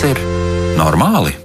Vai tas ir normāli?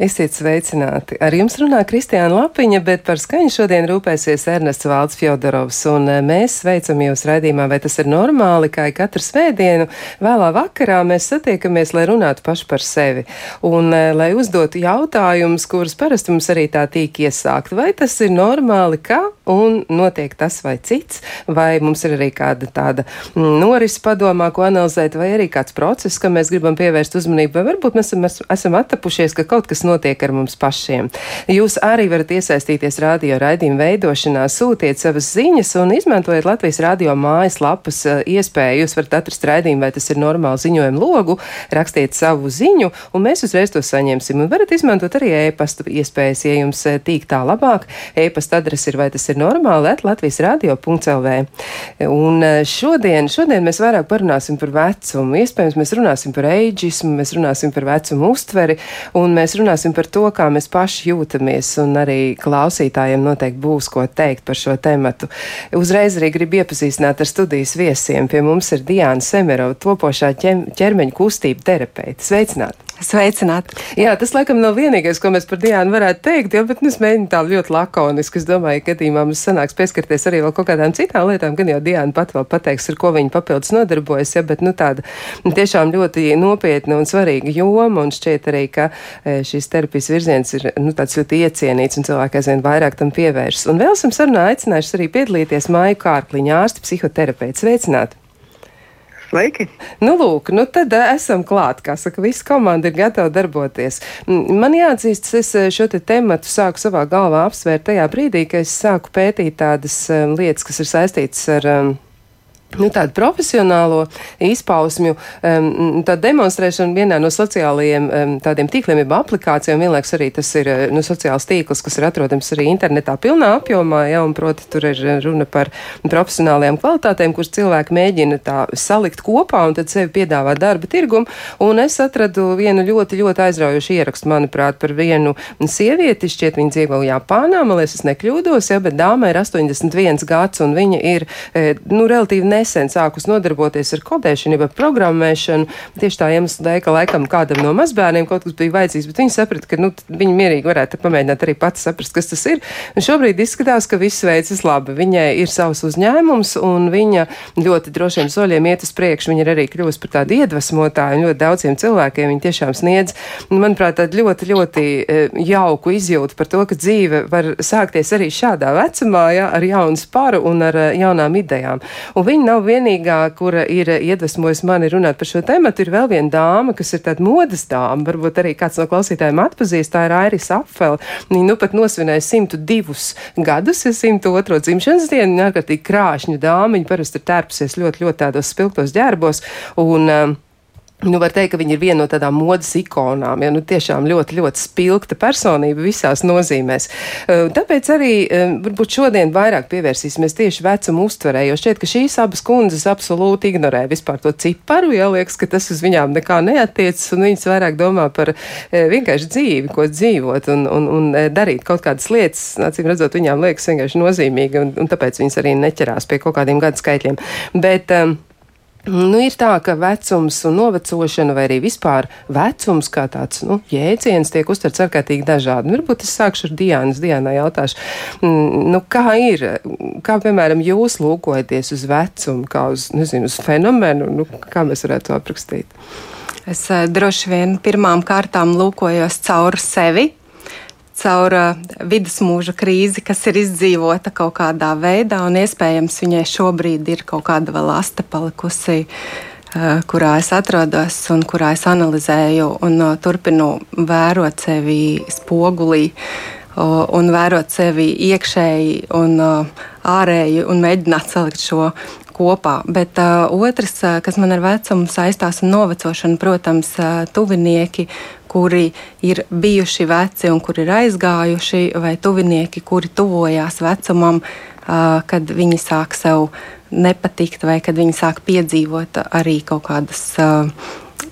Esiet sveicināti. Ar jums runā Kristiāna Lapiņa, bet par skaņu šodien rūpēsies Ernests Valds Fjodorovs. Un eh, mēs sveicam jūs raidījumā, vai tas ir normāli, kā katru svētdienu. Vēlā vakarā mēs satiekamies, lai runātu paši par sevi. Un eh, lai uzdotu jautājumus, kurus parasti mums arī tā tīk iesākt. Vai tas ir normāli, kā un notiek tas vai cits? Vai mums ir arī kāda tāda mm, norisa padomā, ko analizēt, vai arī kāds process, kam mēs gribam pievērst uzmanību, vai varbūt mēs esam, esam attapušies, ka kaut kas notiek ar mums pašiem. Jūs arī varat iesaistīties radio raidījuma veidošanā, sūtiet savas ziņas un izmantojiet Latvijas radio mājaslapas eh, iespēju. Jūs varat atrast raidījumu, vai tas ir normāli ziņojumu logu, rakstiet savu ziņu, un mēs uzreiz to saņemsim. Un varat izmantot arī e-pasta iespējas, ja jums eh, tīk tā labāk. E-pasta adrese ir, vai tas ir normāli, at Latvijas radio.lv. Un eh, šodien, šodien mēs vairāk parunāsim par vecumu. Iespējams, mēs runāsim par eidžismu, mēs runāsim par vecumu uztveri, un mēs runāsim runāsim par to, kā mēs paši jūtamies, un arī klausītājiem noteikti būs ko teikt par šo tematu. Uzreiz arī gribu iepazīstināt ar studijas viesiem. Pie mums ir Diana Semerova, topošā ķermeņa kustība terapeite. Sveicināti! Sveicināt! Jā, tas laikam nav vienīgais, ko mēs par Diānu varētu teikt, jo, bet nu, es mēģinu tā ļoti lakoniski. Es domāju, ka gadījumā mums sanāks pieskarties arī vēl kaut kādām citām lietām, gan jau Diāna pat vēl pateiks, ar ko viņa papildus nodarbojas, ja, bet nu tāda tiešām ļoti nopietna un svarīga joma, un šķiet arī, ka e, šīs terapijas virziens ir nu, tāds ļoti iecienīts, un cilvēki aizvien vairāk tam pievēršas. Un vēl esam sarunā aicinājuši arī piedalīties Māju Kārkliņa ārsti psihoterapeits. Sveicināti! Sveiki! Nu, lūk, nu tad uh, esam klāt, kā saka, visa komanda ir gatava darboties. Man jāatzīst, es šo te tematu sāku savā galvā apsvērt tajā brīdī, kad es sāku pētīt tādas um, lietas, kas ir saistītas ar. Um, nu, tādu profesionālo izpausmju, um, tā demonstrēšana vienā no sociālajiem um, tādiem tīkliem, jeb aplikācijām, vienlaiks arī tas ir nu, sociāls tīkls, kas ir atrodams arī internetā pilnā apjomā, ja, un proti tur ir runa par profesionālajām kvalitātēm, kuras cilvēki mēģina tā salikt kopā un tad sevi piedāvā darba tirgumu, un es atradu vienu ļoti, ļoti aizraujošu ierakstu, manuprāt, par vienu sievieti, šķiet viņa dzīvo Japānā, man liekas, es nekļūdos, ja, bet dāma ir 81 gads, un viņa ir, e, nu, relatīvi ne nesen sākus nodarboties ar kodēšanu, jau ar programmēšanu. Tieši tā iemesla dēļ, ka laikam kādam no mazbērniem kaut kas bija vajadzīgs, bet viņi saprata, ka nu, viņi mierīgi varētu pamēģināt arī pats saprast, kas tas ir. Un šobrīd izskatās, ka viss veicas labi. Viņai ir savs uzņēmums, un viņa ļoti drošiem soļiem iet uz priekšu. Viņa ir arī kļuvusi par tādu iedvesmotāju, un ļoti daudziem cilvēkiem viņa tiešām sniedz, manuprāt, tādu ļoti, ļoti e, jauku izjūtu par to, ka dzīve var sākties arī šādā vecumā, ja, ar jaunu sparu un ar e, jaunām idejām. Un viņa nav vienīgā, kura ir iedvesmojusi mani runāt par šo tēmu. Ir vēl viena dāma, kas ir tāda modes dāma. Varbūt arī kāds no klausītājiem atpazīst. Tā ir Airis Apfel. Viņa nu pat nosvinēja 102 gadus, ja 102 dzimšanas dienu. Viņa ārkārtīgi krāšņa dāma. Viņa parasti ir tērpusies ļoti, ļoti tādos spilgtos ģērbos. Un, um, Nu, var teikt, ka viņa ir viena no tādām modes ikonām. Ja, nu, tiešām ļoti, ļoti spilgta personība visās nozīmēs. Tāpēc arī varbūt šodien vairāk pievērsīsimies tieši vecuma uztverē, jo šķiet, ka šīs abas kundzes absolūti ignorē vispār to ciparu. Ja liekas, ka tas uz viņām nekā neatiecas, un viņas vairāk domā par vienkārši dzīvi, ko dzīvot un, un, un darīt kaut kādas lietas. Acīm redzot, viņām liekas vienkārši nozīmīgi, un, un tāpēc viņas arī neķerās pie kaut kādiem gadu skaitļiem. Bet, um, Nu, ir tā, ka vecums un novecošana, vai arī vispār vecums kā tāds nu, jēdziens, tiek uztverts ārkārtīgi dažādi. Nu, varbūt es sākšu ar Diānas. Diānai jautāšu, mm, nu, kā ir, kā piemēram jūs lūkojaties uz vecumu, kā uz, nezinu, uz fenomenu, nu, kā mēs varētu to aprakstīt? Es eh, droši vien pirmām kārtām lūkojos caur sevi, caur uh, vidusmūža krīzi, kas ir izdzīvota kaut kādā veidā, un iespējams viņai šobrīd ir kaut kāda vēl asta palikusi. Uh, kurā es atrodos un kurā es analizēju un uh, turpinu vērot sevi spogulī, un vērot sevi iekšēji un ārēji un mēģināt salikt šo kopā. Bet uh, otrs, kas man ar vecumu saistās un novecošanu, protams, uh, tuvinieki, kuri ir bijuši veci un kuri ir aizgājuši, vai tuvinieki, kuri tuvojās vecumam, uh, kad viņi sāk sev nepatikt, vai kad viņi sāk piedzīvot arī kaut kādas uh,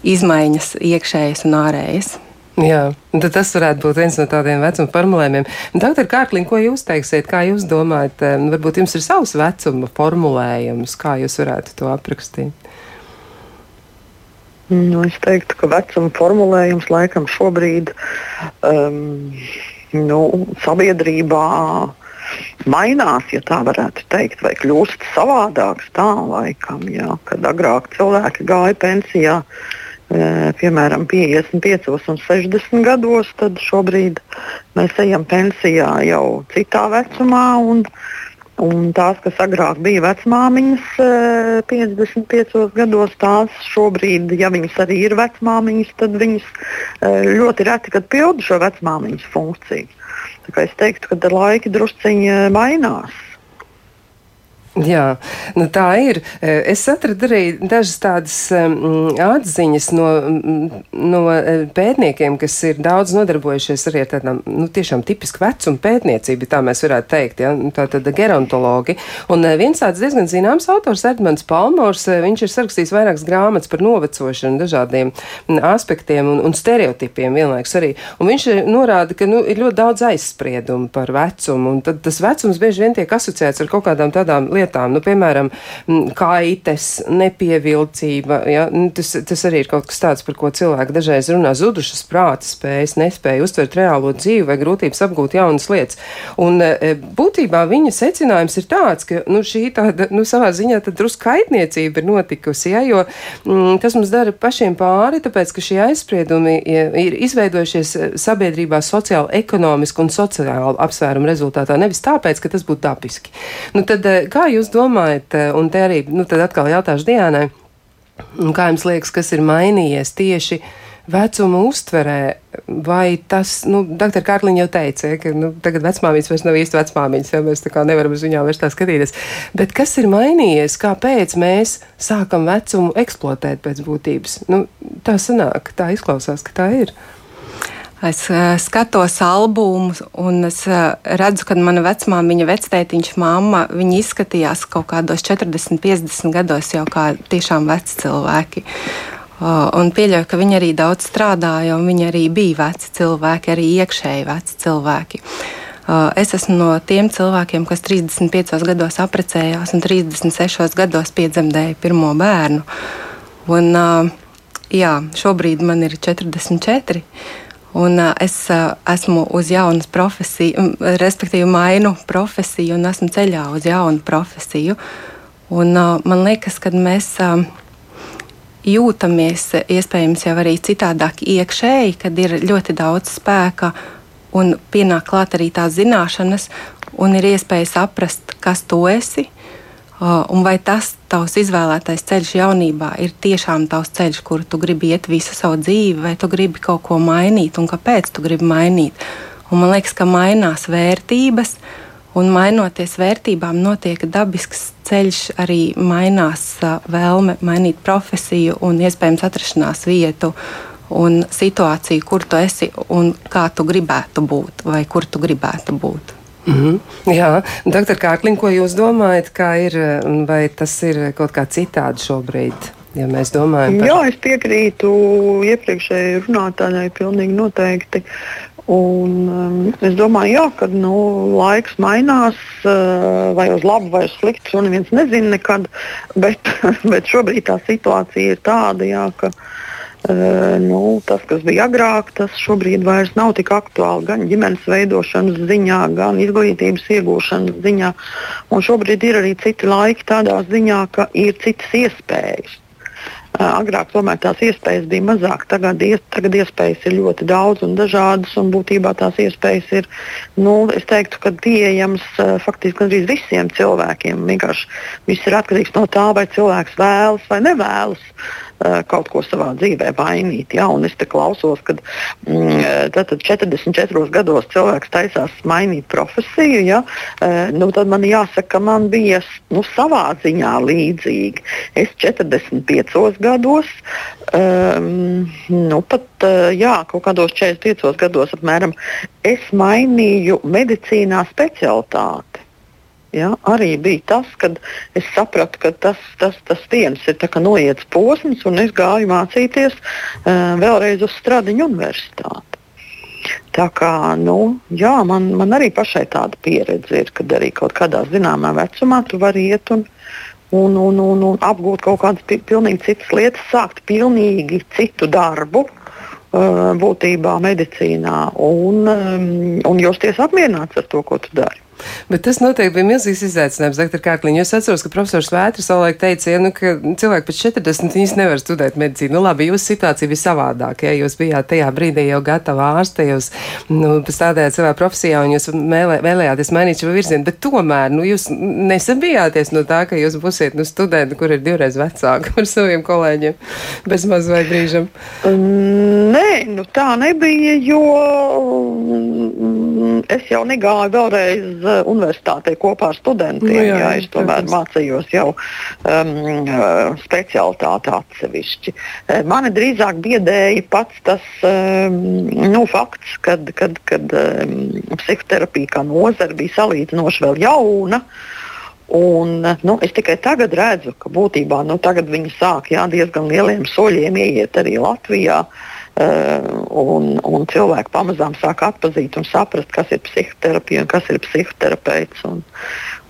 izmaiņas iekšējas un ārējas. Jā, tad tas varētu būt viens no tādiem vecuma formulējumiem. Doktor Kārkliņ, ko jūs teiksiet, kā jūs domājat, varbūt jums ir savs vecuma formulējums, kā jūs varētu to aprakstīt? Nu, es teiktu, ka vecuma formulējums laikam šobrīd um, nu, sabiedrībā mainās, ja tā varētu teikt, vai kļūst savādāks. Tā laikam, jā, kad agrāk cilvēki gāja pensijā. E, piemēram, 55 un 60 gados, tad šobrīd mēs ejam pensijā jau citā vecumā. Un, Un tās, kas agrāk bija vecmāmiņas, 55 eh, gados, tās šobrīd, ja viņas arī ir vecmāmiņas, tad viņas ļoti reti pilda šo vecmāmiņas funkciju. Es teiktu, ka laiki drusciņi mainās. Jā, nu tā ir. E, es atradu arī dažas tādas um, atziņas no, no e, pētniekiem, kas ir daudz nodarbojušies arī ar tādām, nu, tiešām tipisku vecumu pētniecību, tā mēs varētu teikt, ja, tā tad gerontologi. Un viens tāds diezgan zināms autors, Edmunds Palmors, viņš ir sarakstījis vairākas grāmatas par novecošanu, dažādiem aspektiem un, un stereotipiem vienlaiks arī. Un viņš norāda, ka, nu, ir ļoti daudz aizspriedumu par vecumu, un tad tas vecums bieži vien tiek asociēts ar kaut kādām tādām lietām, lietām. Nu, piemēram, kaites, nepievilcība. Ja? Nu, tas, tas arī ir kaut kas tāds, par ko cilvēki dažreiz runā. Zudušas prāta spējas, nespēja uztvert reālo dzīvi vai grūtības apgūt jaunas lietas. Un e, būtībā viņa secinājums ir tāds, ka nu, šī tāda, nu, savā ziņā drusku kaitniecība ir notikusi, ja? jo mm, tas mums dara pašiem pāri, tāpēc, ka šie aizspriedumi ir izveidojušies e, sabiedrībā sociāli, ekonomiski un sociāli apsvērumu rezultātā, nevis tāpēc, ka tas būtu dabiski. Nu, tad, e, kā jūs domājat, eh, un te arī, nu, tad atkal jautāšu Diānai, kā jums liekas, kas ir mainījies tieši vecuma uztverē, vai tas, nu, doktor Kārliņa jau teica, ka, nu, tagad vecmāmiņas vairs nav īsti vecmāmiņas, ja mēs tā kā nevaram uz viņām vairs tā skatīties, bet kas ir mainījies, kāpēc mēs sākam vecumu eksploatēt pēc būtības? Nu, tā sanāk, tā izklausās, ka tā ir. Es uh, skatos albumus, un es uh, redzu, ka mana vecmāmiņa, vectētiņš, mamma, viņi izskatījās kaut kādos 40, 50 gados jau kā tiešām veci cilvēki. Uh, un pieļauju, ka viņi arī daudz strādāja, un viņi arī bija veci cilvēki, arī iekšēji veci cilvēki. Es esmu no tiem cilvēkiem, kas 35 gados apprecējās un 36 gados piedzemdēja pirmo bērnu. Un, jā, šobrīd man ir 44. Un, uh, es uh, esmu uz jaunas profesiju, respektīvi mainu profesiju un esmu ceļā uz jaunu profesiju. Un, uh, man liekas, ka mēs uh, jūtamies iespējams jau arī citādāk iekšēji, kad ir ļoti daudz spēka un pienāk klāt arī tās zināšanas, un ir iespēja saprast, kas tu esi Un vai tas tavs izvēlētais ceļš jaunībā ir tiešām tavs ceļš, kuru tu gribi iet visu savu dzīvi, vai tu gribi kaut ko mainīt, un kāpēc tu gribi mainīt? Un man liekas, ka mainās vērtības, un mainoties vērtībām, notiek dabisks ceļš, arī mainās vēlme mainīt profesiju un iespējams atrašanās vietu un situāciju, kur tu esi un kā tu gribētu būt, vai kur tu gribētu būt. Mm -hmm. Jā, doktor Kārkliņ, ko jūs domājat, kā ir, vai tas ir kaut kā citādi šobrīd? Ja mēs domājam par... Jā, es piekrītu iepriekšējai runātājai pilnīgi noteikti. Un, um, es domāju, jā, ka nu, laiks mainās, uh, vai uz labu, vai uz sliktu. To neviens nezina nekad. Bet, bet šobrīd tā situācija ir tāda, jā, ka uh, nu, tas, kas bija agrāk, tas šobrīd vairs nav tik aktuāli gan ģimenes veidošanas ziņā, gan izglītības iegūšanas ziņā. Un šobrīd ir arī citi laiki tādā ziņā, ka ir citas iespējas. Agrāk tomēr tās iespējas bija mazāk, tagad, ies, tagad iespējas ir ļoti daudz un dažādas. Un būtībā tās iespējas ir nu, teiktu, pieejamas faktiski gandrīz visiem cilvēkiem. Vienkārši viss ir atkarīgs no tā, vai cilvēks vēlas vai nevēlas. Uh, Eh, kaut ko savā dzīvē mainīt. Ja? Un es te klausos, kad mm, 44 gados cilvēks taisās mainīt profesiju. Ja? Nu, tad man jāsaka, ka man bija nu, savā ziņā līdzīgi. Es 45 gados, um, nu, pat jā, kaut kādos 45 gados apmēram, es mainīju medicīnā specialitāti. Ja, arī bija tas, kad es sapratu, ka tas, tas, tas viens ir noiets posms, un es gāju mācīties uh, vēlreiz uz Stradiņu universitāti. Tā kā, nu, jā, man, man arī pašai tāda pieredze ir, kad arī kaut kādā zināmā vecumā tu vari iet un, un, un, un, un apgūt kaut kādas pi pilnīgi citas lietas, sākt pilnīgi citu darbu. Uh, būtībā medicīnā un, um, un justies apmierināts ar to, ko tu dari. Bet tas noteikti bija milzīgs izaicinājums, doktor Kārkliņš. Es atceros, ka profesors Vētris savulaik teica, ja, nu, ka cilvēki pēc 40 viņas nevar studēt medicīnu. Nu, labi, jūsu situācija bija savādāka. Ja jūs bijāt tajā brīdī jau gatava ārste, jūs nu, strādājāt savā profesijā un jūs mēlē, vēlējāties mainīt šo virzienu, bet tomēr nu, jūs nesabijāties no tā, ka jūs būsiet nu, studenti, kur ir divreiz vecāki par saviem kolēģiem bez maz vai brīžam. Um, nē, nu, tā nebija, jo um, es jau negāju vēlreiz universitātē kopā ar studentiem. Nu, jā, jā, es tomēr protams. mācījos jau um, uh, specialitāti atsevišķi. Uh, mani drīzāk biedēja pats tas um, nu, fakts, kad, kad, kad um, psihoterapija kā nozara bija salīdzinoši vēl jauna. Un, nu, es tikai tagad redzu, ka būtībā nu, viņi sāk jā, diezgan lieliem soļiem ieiet arī Latvijā. Uh, un, un cilvēki pamazām sāk atpazīt un saprast, kas ir psihoterapija un kas ir psihoterapeits. Un,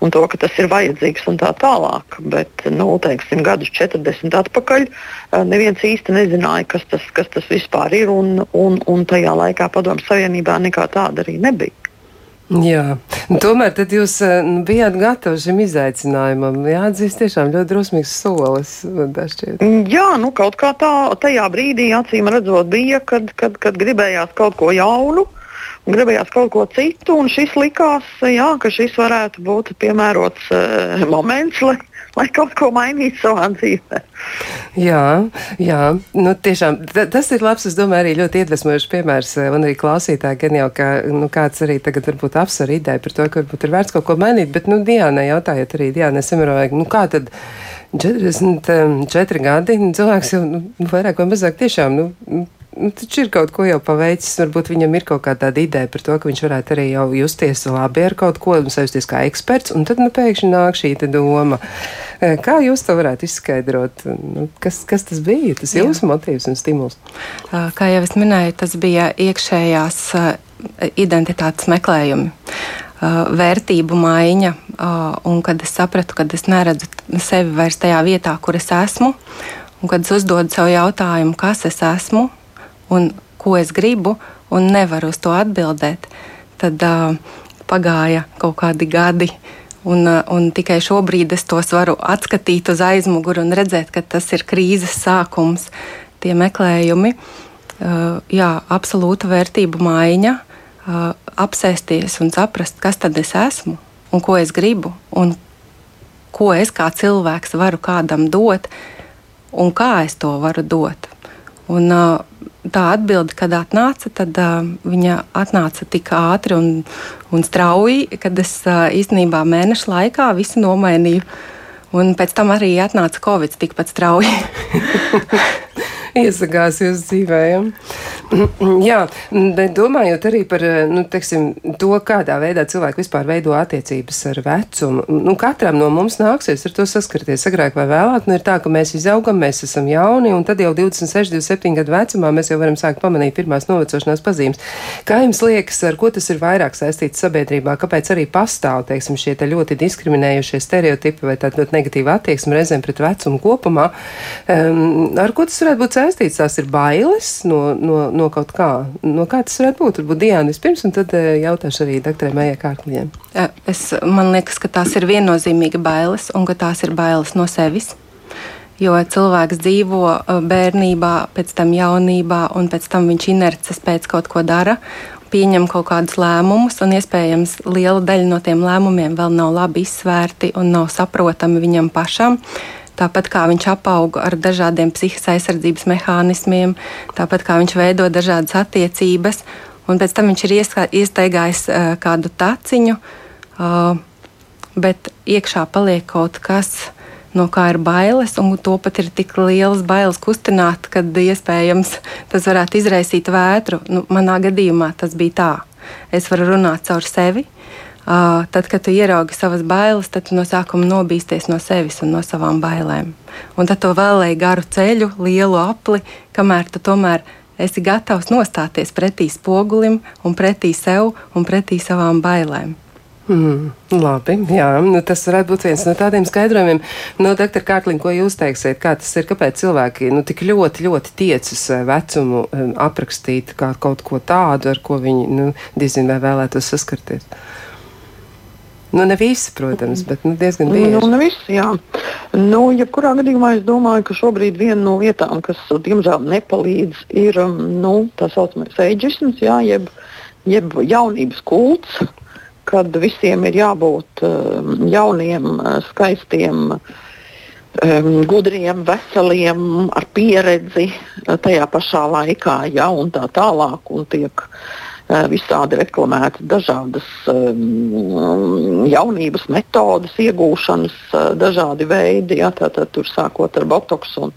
un to, ka tas ir vajadzīgs un tā tālāk. Bet, nu, teiksim, gadus 40 atpakaļ eh, neviens īsti nezināja, kas tas, kas tas vispār ir. Un, un, un tajā laikā Padomu Savienībā nekā tāda arī nebija. Jā, tomēr tad jūs eh, nu, bijāt gatavi šim izaicinājumam. Jāatzīst, tiešām ļoti drusmīgs solis. Mm, jā, nu kaut kā tā, tajā brīdī acīm redzot bija, kad, kad, kad gribējās kaut ko jaunu. Gribējās kaut ko citu, un šis likās, jā, ka šis varētu būt piemērots uh, moments, lai, lai kaut ko mainītu savā dzīvē. Jā, jā nu, tiešām tas ir labs. Es domāju, arī ļoti iedvesmojošs piemērs. Eh, un arī klausītāji gan jau, ka nu, kāds arī tagad varbūt apsver ideju par to, ka varbūt ir vērts kaut ko mainīt. Bet, nu, Diana, jautājiet arī Diana Semirovai, nu, kā tad 44 gadi, nu, cilvēks jau nu, vairāk vai mazāk tiešām. Nu, taču ir kaut ko jau paveicis. Varbūt viņam ir kaut kāda ideja par to, ka viņš varētu arī jau justies labi ar kaut ko sajusties kā eksperts. Un tad nu, pēkšņi nāk šī doma. E, kā jūs to varētu izskaidrot? Nu, kas, kas tas bija? Tas ir jūsu motīvs un stimuls. Kā jau es minēju, tas bija iekšējās identitātes meklējumi. Vērtību maiņa, un kad es sapratu, ka es neredzu sevi vairs tajā vietā, kur es esmu, un kad es uzdodu sev jautājumu, kas es esmu, un ko es gribu, un nevaru uz to atbildēt, tad uh, pagāja kaut kādi gadi. Un, uh, un tikai šobrīd es tos varu atskatīt uz aizmuguri un redzēt, ka tas ir krīzes sākums, tie meklējumi. Uh, jā, absolūta vērtību maiņa, uh, apsēsties un saprast, kas tad es esmu un ko es gribu un ko es kā cilvēks varu kādam dot un kā es to varu dot. Un, tā atbilde, kad atnāca, tad viņa atnāca tik ātri un, un strauji, kad es īstenībā mēnešu laikā visu nomainīju. Un pēc tam arī atnāca Covid tikpat strauji. Iesakās jūsu dzīvēm. Jā, bet domājot arī par nu, teiksim, to, kādā veidā cilvēki vispār veido attiecības ar vecumu. Nu, katram no mums nāksies ar to saskarties agrāk vai vēlāk. Nu, ir tā, ka mēs izaugam, mēs esam jauni, un tad jau 26, 27 gadu vecumā mēs jau varam sākt pamanīt pirmās novecošanās pazīmes. Kā jums liekas, ar ko tas ir vairāk saistīts sabiedrībā? Kāpēc arī pastāv teiksim, šie te ļoti diskriminējušie stereotipi vai tāda ļoti negatīva attieksme reizēm pret vecumu kopumā? Um, ar ko tas varētu būt saistīts? Tās ir bailes no, no, no kaut kā. No kā tas varētu būt? Varbūt Diana vispirms, un tad eh, jautāšu arī doktorai Mējai Kārkliņai. Es, man liekas, ka tās ir viennozīmīgi bailes, un ka tās ir bailes no sevis. Jo cilvēks dzīvo eh, bērnībā, pēc tam jaunībā, un pēc tam viņš inerces pēc kaut ko dara, pieņem kaut kādus lēmumus, un iespējams liela daļa no tiem lēmumiem vēl nav labi izsvērti un nav saprotami viņam pašam. Tāpat kā viņš apauga ar dažādiem psihiskās aizsardzības mehānismiem, tāpat kā viņš veido dažādas attiecības, un pēc tam viņš ir iestaigājis uh, kādu taciņu, uh, bet iekšā paliek kaut kas. No kā ir bailes, un to pat ir tik lielas bailes kustināt, kad iespējams tas varētu izraisīt vētru. Nu, manā gadījumā tas bija tā. Es varu runāt caur sevi, uh, tad, kad tu ieraugi savas bailes, tad no sākuma nobīsties no sevis un no savām bailēm. Un tad tu vēlēji garu ceļu, lielu apli, kamēr tu tomēr esi gatavs nostāties pretī spogulim un pretī sev un pretī savām bailēm. Mm, labi, jā, nu, tas varētu būt viens no tādiem skaidrojumiem. No, doktor Kārkliņ, ko jūs teiksiet, kā tas ir, kāpēc cilvēki nu, tik ļoti, ļoti tiecas eh, vecumu um, aprakstīt kā kaut ko tādu, ar ko viņi, nu, diezin vai vēlētos saskarties? Nu, ne visi, protams, bet nu, diezgan bieži. Nu, ne visi, jā. Nu, jebkurā gadījumā es domāju, ka šobrīd viena no lietām, kas, diemžēl, nepalīdz, ir um, nu, tā saucamais eģisms, jeb, jeb jaunības kults kad visiem ir jābūt um, jauniem, uh, skaistiem, um, gudriem, veseliem, ar pieredzi uh, tajā pašā laikā, ja, un tā tālāk. Un tiek visādi reklamētas dažādas um, jaunības metodes, iegūšanas, dažādi veidi, ja, tātad tur sākot ar botoksu un,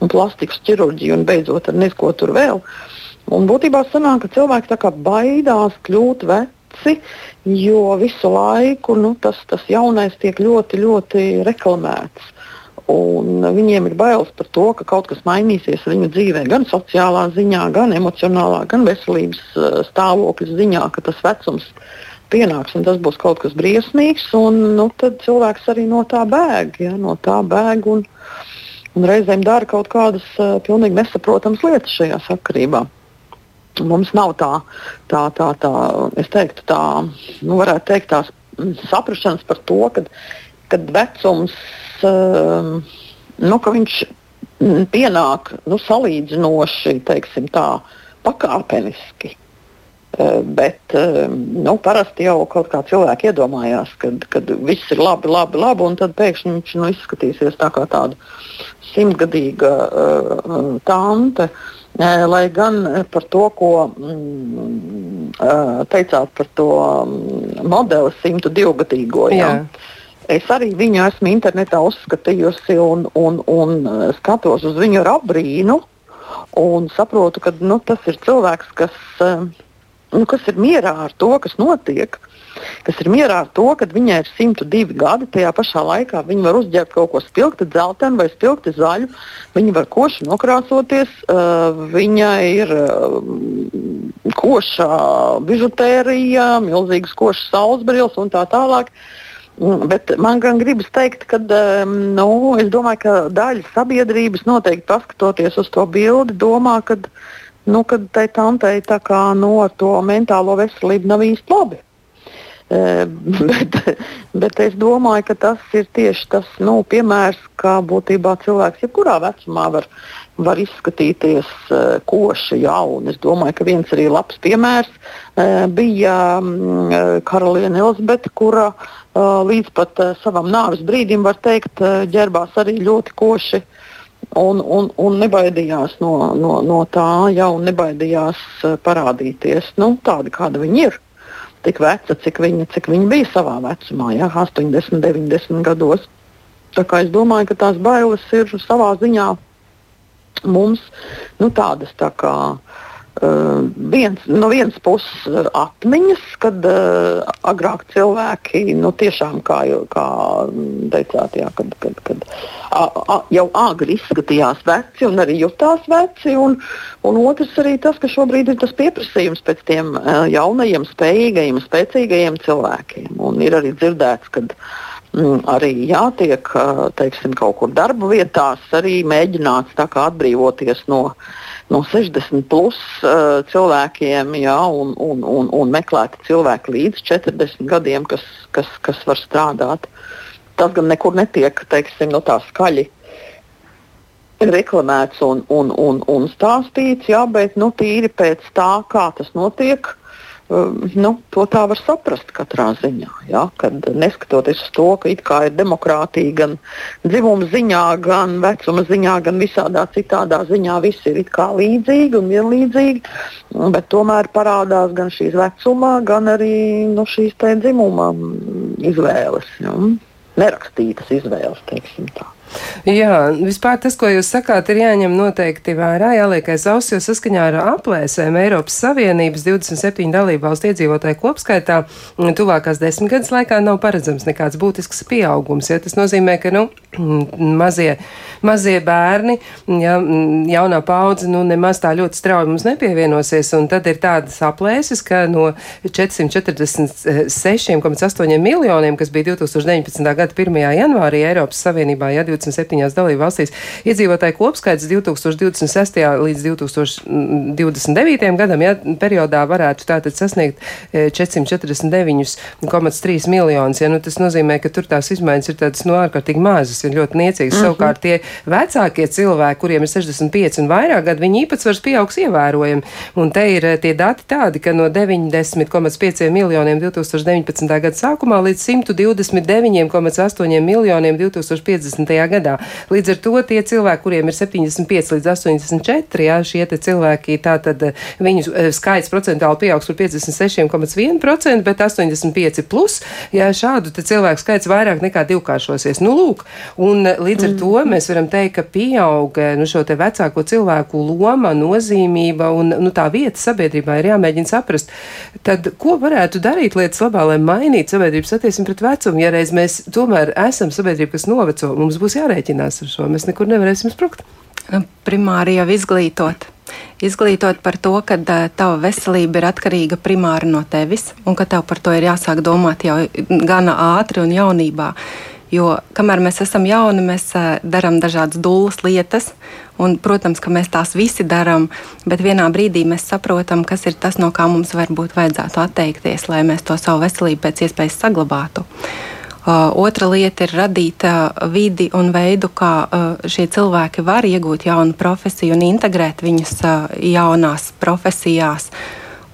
un plastikas ķirurģiju un beidzot ar neko tur vēl. Un būtībā sanāk, ka cilvēks baidās kļūt veci, jo visu laiku nu, tas, tas jaunais tiek ļoti, ļoti reklamēts. Un viņiem ir bailes par to, ka kaut kas mainīsies viņu dzīvē, gan sociālā ziņā, gan emocionālā, gan veselības uh, stāvokļa ziņā, ka tas vecums pienāks un tas būs kaut kas briesmīgs. Un, nu, tad cilvēks arī no tā bēg. Ja, no tā bēg un, un reizēm dara kaut kādas uh, pilnīgi nesaprotamas lietas šajā sakarībā. Mums nav tā, tā, tā, tā es teiktu, tā, nu, varētu teikt, tās saprašanas par to, ka kad vecums, um, nu, ka viņš pienāk nu, salīdzinoši, tā, pakāpeniski. Uh, bet uh, nu, parasti jau kaut kā cilvēki iedomājās, ka viss ir labi, labi, labi, un tad pēkšņi viņš nu, izskatīsies tā kā tāda simtgadīga uh, tante. Lai gan par to, ko mm, teicāt par to mm, modeli 102 gadīgo. Jā. Jā. Es arī viņu esmu internetā uzskatījusi un, un, un skatos uz viņu ar apbrīnu. Un saprotu, ka nu, tas ir cilvēks, kas, nu, kas ir mierā ar to, kas notiek kas ir mierā ar to, ka viņai ir 102 gadi. Tajā pašā laikā viņa var uzģērbt kaut ko spilgti, dzeltenu vai spilgti zaļu. Viņa var koši nokrāsoties, uh, viņa ir uh, koša bižutērija, milzīgas košas saulesbrīles un tā tālāk. Mm, bet man gan gribas teikt, ka nu, daļa sabiedrības noteikti paskatoties uz to bildi, domā, ka nu, tai tantei tā kā no nu, to mentālo veselību nav īsti labi. bet, bet es domāju, ka tas ir tieši tas nu, piemērs, kā būtībā cilvēks jebkurā vecumā var, var izskatīties uh, koši jauni. Es domāju, ka viens arī labs piemērs uh, bija um, Karaliene Elizabete, kura līdz pat savam nāves brīdim, var teikt, ģērbās arī ļoti koši. Un, un, un nebaidījās no, no, no tā, jau nebaidījās parādīties nu, tāda, kāda viņa ir tik veca, cik viņa, cik viņa bija savā vecumā, ja, 80, 90 gados. Tā kā es domāju, ka tās bailes ir savā ziņā mums nu, tādas tā kā Uh, viens, no vienas puses uh, atmiņas, kad uh, agrāk cilvēki nu, tiešām, kā, kā teicāt, jā, kad, kad, kad a, a, jau agri izskatījās veci un arī jutās veci. Un, un otrs arī tas, ka šobrīd ir tas pieprasījums pēc tiem uh, jaunajiem, spējīgajiem, spēcīgajiem cilvēkiem. Un ir arī dzirdēts, ka mm, arī jātiek teiksim, kaut kur darba vietās, arī mēģināts atbrīvoties no no 60 plus uh, cilvēkiem, jā, un, un, un, un meklēti cilvēki līdz 40 gadiem, kas, kas, kas var strādāt. Tas gan nekur netiek teiksim, no tā skaļi reklamēts un, un, un, un stāstīts, jā, bet nu, tīri pēc tā, kā tas notiek, nu, to tā var saprast katrā ziņā. Ja? Kad neskatoties uz to, ka it kā ir demokrātija gan dzimuma ziņā, gan vecuma ziņā, gan visādā citādā ziņā, viss ir līdzīgi un vienlīdzīgi, bet tomēr parādās gan šīs vecumā, gan arī nu, šīs dzimuma izvēles. Ja? Nerakstītas izvēles, teiksim tā. Jā, vispār tas, ko jūs sakāt, ir jāņem noteikti vērā, jāliek aiz auss, jo saskaņā ar aplēsēm Eiropas Savienības 27 dalībvalstu iedzīvotāju kopskaitā tuvākās desmitgades laikā nav paredzams nekāds būtisks pieaugums. Ja? Tas nozīmē, ka nu, mazie, mazie bērni, ja, jaunā paudze nu, nemaz tā ļoti strauji mums nepievienosies, un tad ir tādas aplēses, ka no 446,8 miljoniem, kas bija 2019. gada 1. janvārī Eiropas Savienībā, ja 27 dalību valstīs, iedzīvotāju kopskaits 2026. līdz 2029. gadam, ja periodā varētu tātad sasniegt 449,3 e, miljonus. Ja, nu, tas nozīmē, ka tur tās izmaiņas ir tādas no nu, ārkārtīgi mazas, ir ļoti niecīgas. Mm -hmm. Savukārt tie vecākie cilvēki, kuriem ir 65 un vairāk gadu, viņi īpatsvars pieaugs ievērojami. Un te ir e, tie dati tādi, ka no 90,5 miljoniem 2019. gada sākumā līdz 129,8 miljoniem 2050. Gadā. Līdz ar to tie cilvēki, kuriem ir 75 līdz 84, jā, šie cilvēki, tātad eh, viņu eh, skaits procentuāli pieaugs par 56,1%, bet 85 plus, jā, šādu cilvēku skaits vairāk nekā divkāršosies. Nu, lūk, un eh, līdz ar mm. to mēs varam teikt, ka pieaug nu, šo te vecāko cilvēku loma, nozīmība un nu, tā vieta sabiedrībā ir jāmēģina saprast. Tad, ko varētu darīt lietas labā, lai mainītu sabiedrības attieksmi pret vecumu, ja reiz mēs tomēr esam sabiedrība, kas noveco, mums būs jārēķinās ar šo. Mēs nekur nevarēsim sprukt. Nu, primāri jau izglītot. Izglītot par to, ka tava veselība ir atkarīga primāri no tevis, un ka tev par to ir jāsāk domāt jau gana ātri un jaunībā. Jo kamēr mēs esam jauni, mēs darām dažādas dūlas lietas, un, protams, ka mēs tās visi darām, bet vienā brīdī mēs saprotam, kas ir tas, no kā mums varbūt vajadzētu atteikties, lai mēs to savu veselību pēc iespējas saglabātu. Otra lieta ir radīt vidi un veidu, kā šie cilvēki var iegūt jaunu profesiju un integrēt viņus jaunās profesijās.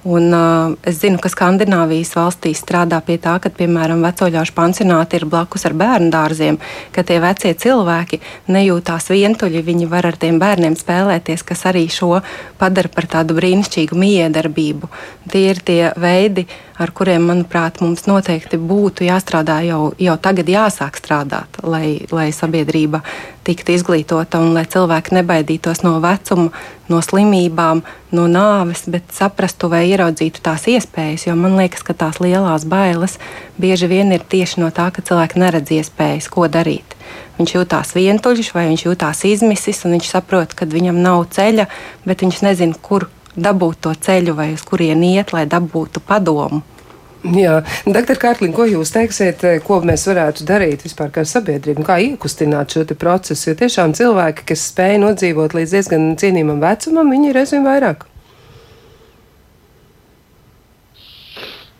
Un, uh, es zinu, ka Skandināvijas valstīs strādā pie tā, ka, piemēram, vecoļaušu pansionāti ir blakus ar bērnu dārziem, ka tie vecie cilvēki nejūtās vientuļi, viņi var ar tiem bērniem spēlēties, kas arī šo padara par tādu brīnišķīgu miedarbību. Tie ir tie veidi, ar kuriem, manuprāt, mums noteikti būtu jāstrādā jau, jau tagad, jāsāk strādāt, lai, lai sabiedrība tiktu izglītota un lai cilvēki nebaidītos no vecuma, no slimībām, no nāves, bet saprastu vai ieraudzītu tās iespējas. Jo man liekas, ka tās lielās bailes bieži vien ir tieši no tā, ka cilvēki neredz iespējas, ko darīt. Viņš jūtās vientuļš, vai viņš jūtās izmisis, un viņš saprot, ka viņam nav ceļa, bet viņš nezina, kur dabūt to ceļu vai uz kurien iet, lai dabūtu padomu. Jā, doktor Kārkliņ, ko jūs teiksiet, ko mēs varētu darīt vispār kā sabiedrība, kā iekustināt šo procesu, jo tiešām cilvēki, kas spēj nodzīvot līdz diezgan cienījumam vecumam, viņi ir aizvien vairāk.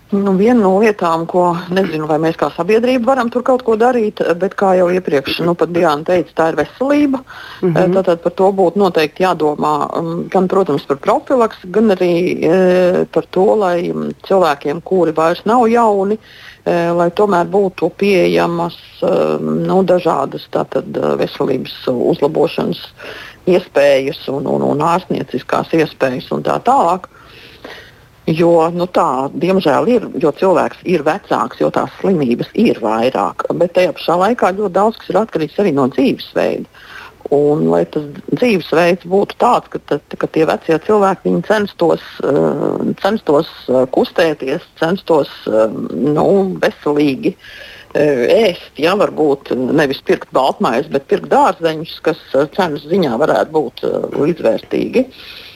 Nu, viena no lietām, ko nezinu, vai mēs kā sabiedrība varam tur kaut ko darīt, bet kā jau iepriekš nu, Diana teica, tā ir veselība. Mm -hmm. Tātad par to būtu noteikti jādomā um, gan, protams, par profilaksu, gan arī e, par to, lai um, cilvēkiem, kuri vairs nav jauni, e, lai tomēr būtu pieejamas e, nu, dažādas tātad, veselības uzlabošanas iespējas un, un, un ārstnieciskās iespējas un tā tālāk. Jo nu tā, diemžēl, ir, jo cilvēks ir vecāks, jo tās slimības ir vairāk. Bet tajā pašā laikā ļoti daudz kas ir atkarīgs arī no dzīvesveida. Un, lai tas dzīvesveids būtu tāds, ka, tad, ka tie vecie cilvēki censtos, uh, censtos uh, kustēties, censtos uh, nu, veselīgi ēst, ja varbūt nevis pirkt baltmaizi, bet pirkt dārzeņus, kas cenas ziņā varētu būt līdzvērtīgi. Uh,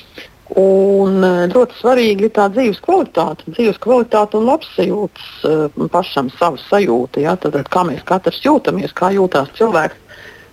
Un eh, ļoti svarīgi ir tā dzīves kvalitāte, dzīves kvalitāte un labsajūtas uh, pašam, savas sajūta. Ja? Tad, kā mēs katrs jūtamies, kā jūtas cilvēks,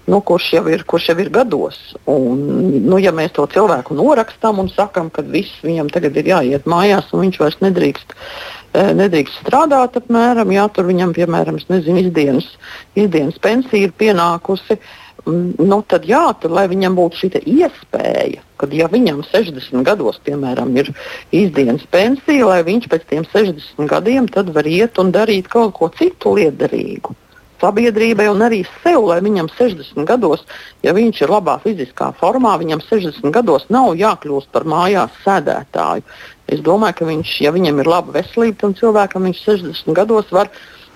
nu, kurš, jau ir, kurš jau ir gados. Un, nu, ja mēs to cilvēku norakstām un sakām, ka viss viņam tagad ir jāiet mājās un viņš vairs nedrīkst, uh, nedrīkst strādāt, apmēram, ja tur viņam, piemēram, nezinu, izdienas, izdienas pensija ir pienākusi. Uh, nu, tad jā, tad, lai viņam būtu šī iespēja, kad ja viņam 60 gados, piemēram, ir izdienas pensija, lai viņš pēc tiem 60 gadiem var iet un darīt kaut ko citu liederīgu. Sabiedrībai un arī sev, lai viņam 60 gados, ja viņš ir labā fiziskā formā, viņam 60 gados nav jākļūst par mājās sēdētāju. Es domāju, ka viņš, ja viņam ir laba veselība, tad cilvēkam viņš 60 gados var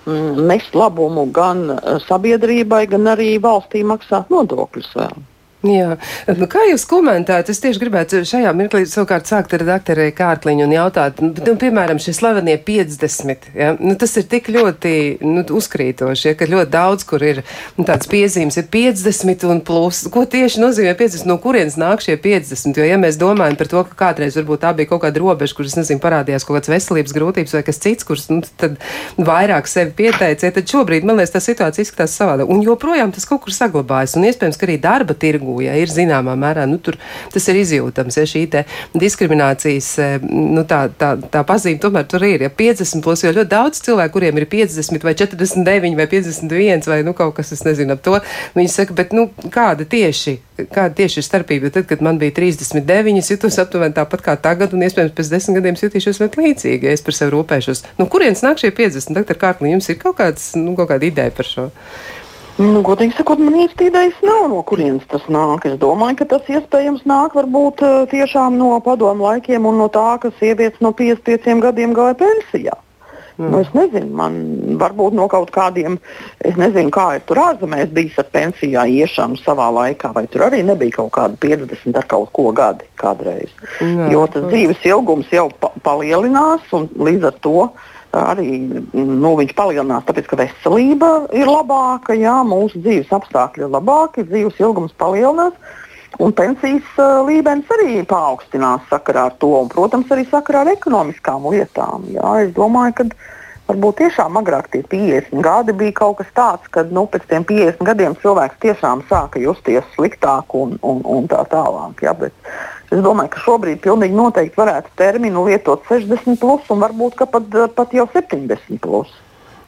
mm, nest labumu gan sabiedrībai, gan arī valstī maksāt nodokļus vēl. Jā, nu, kā jūs komentējat? Es tieši gribētu šajā mirklī savukārt sākt ar doktoru Kārkliņu un jautāt, nu, nu piemēram, šie slavenie 50. Ja? Nu, tas ir tik ļoti nu, uzkrītoši, ja, ka ļoti daudz, kur ir nu, tāds piezīmes, ir 50 un plus. Ko tieši nozīmē 50? No kurienes nāk šie 50? Jo, ja mēs domājam par to, ka kādreiz varbūt tā bija kaut kāda robeža, kuras, nezinu, parādījās kaut kādas veselības grūtības vai kas cits, kurš nu, tad vairāk sevi pieteica, tad šobrīd, man liekas, tā situācija izskatās savādāk. Un joprojām tas kaut kur saglabājas. Un iespējams, ka arī darba tirgu tirgu, ja ir zināmā mērā, nu, tur tas ir izjūtams, ja šī diskriminācijas, e, nu, tā, tā, tā pazīme tomēr tur ir, ja 50 plus, jo ļoti daudz cilvēku, kuriem ir 50 vai 49 vai 51 vai, nu, kaut kas, es nezinu, ap to, viņi saka, bet, nu, kāda tieši, kāda tieši ir starpība, jo tad, kad man bija 39, es jutos aptuveni tāpat kā tagad, un iespējams pēc desmit gadiem jutīšos ļoti līdzīgi, ja es par sevi rūpēšos. Nu, kurienes nāk šie 50? Doktor Kārkli, jums ir kaut kāds, nu, kaut kāda ideja par šo? Nu, godīgi sakot, man īsti idejas nav, no kurienes tas nāk. Es domāju, ka tas iespējams nāk varbūt eh, tiešām no padomu laikiem un no tā, ka sievietes no 55 gadiem gāja pensijā. Mm. Nu, es nezinu, man varbūt no kaut kādiem, es nezinu, kā ir tur ārzemēs bijis ar pensijā iešanu savā laikā, vai tur arī nebija kaut kādi 50 ar kaut ko gadi kādreiz. Jā, jo tas dzīves ilgums jau pa palielinās un līdz ar to arī nu, viņš palielinās, tāpēc ka veselība ir labāka, jā, mūsu dzīves apstākļi ir labāki, dzīves ilgums palielinās. Un pensijas uh, līmenis arī paaugstinās sakarā ar to, un, protams, arī sakarā ar ekonomiskām lietām. Jā, es domāju, ka varbūt tiešām agrāk tie 50 gadi bija kaut kas tāds, kad nu, pēc tam 50 gadiem cilvēks tiešām sāka justies sliktāk un, un, un tā tālāk. Jā, bet, Es domāju, ka šobrīd pilnīgi noteikti varētu terminu lietot 60, plus, un varbūt pat, pat jau 70. Plus.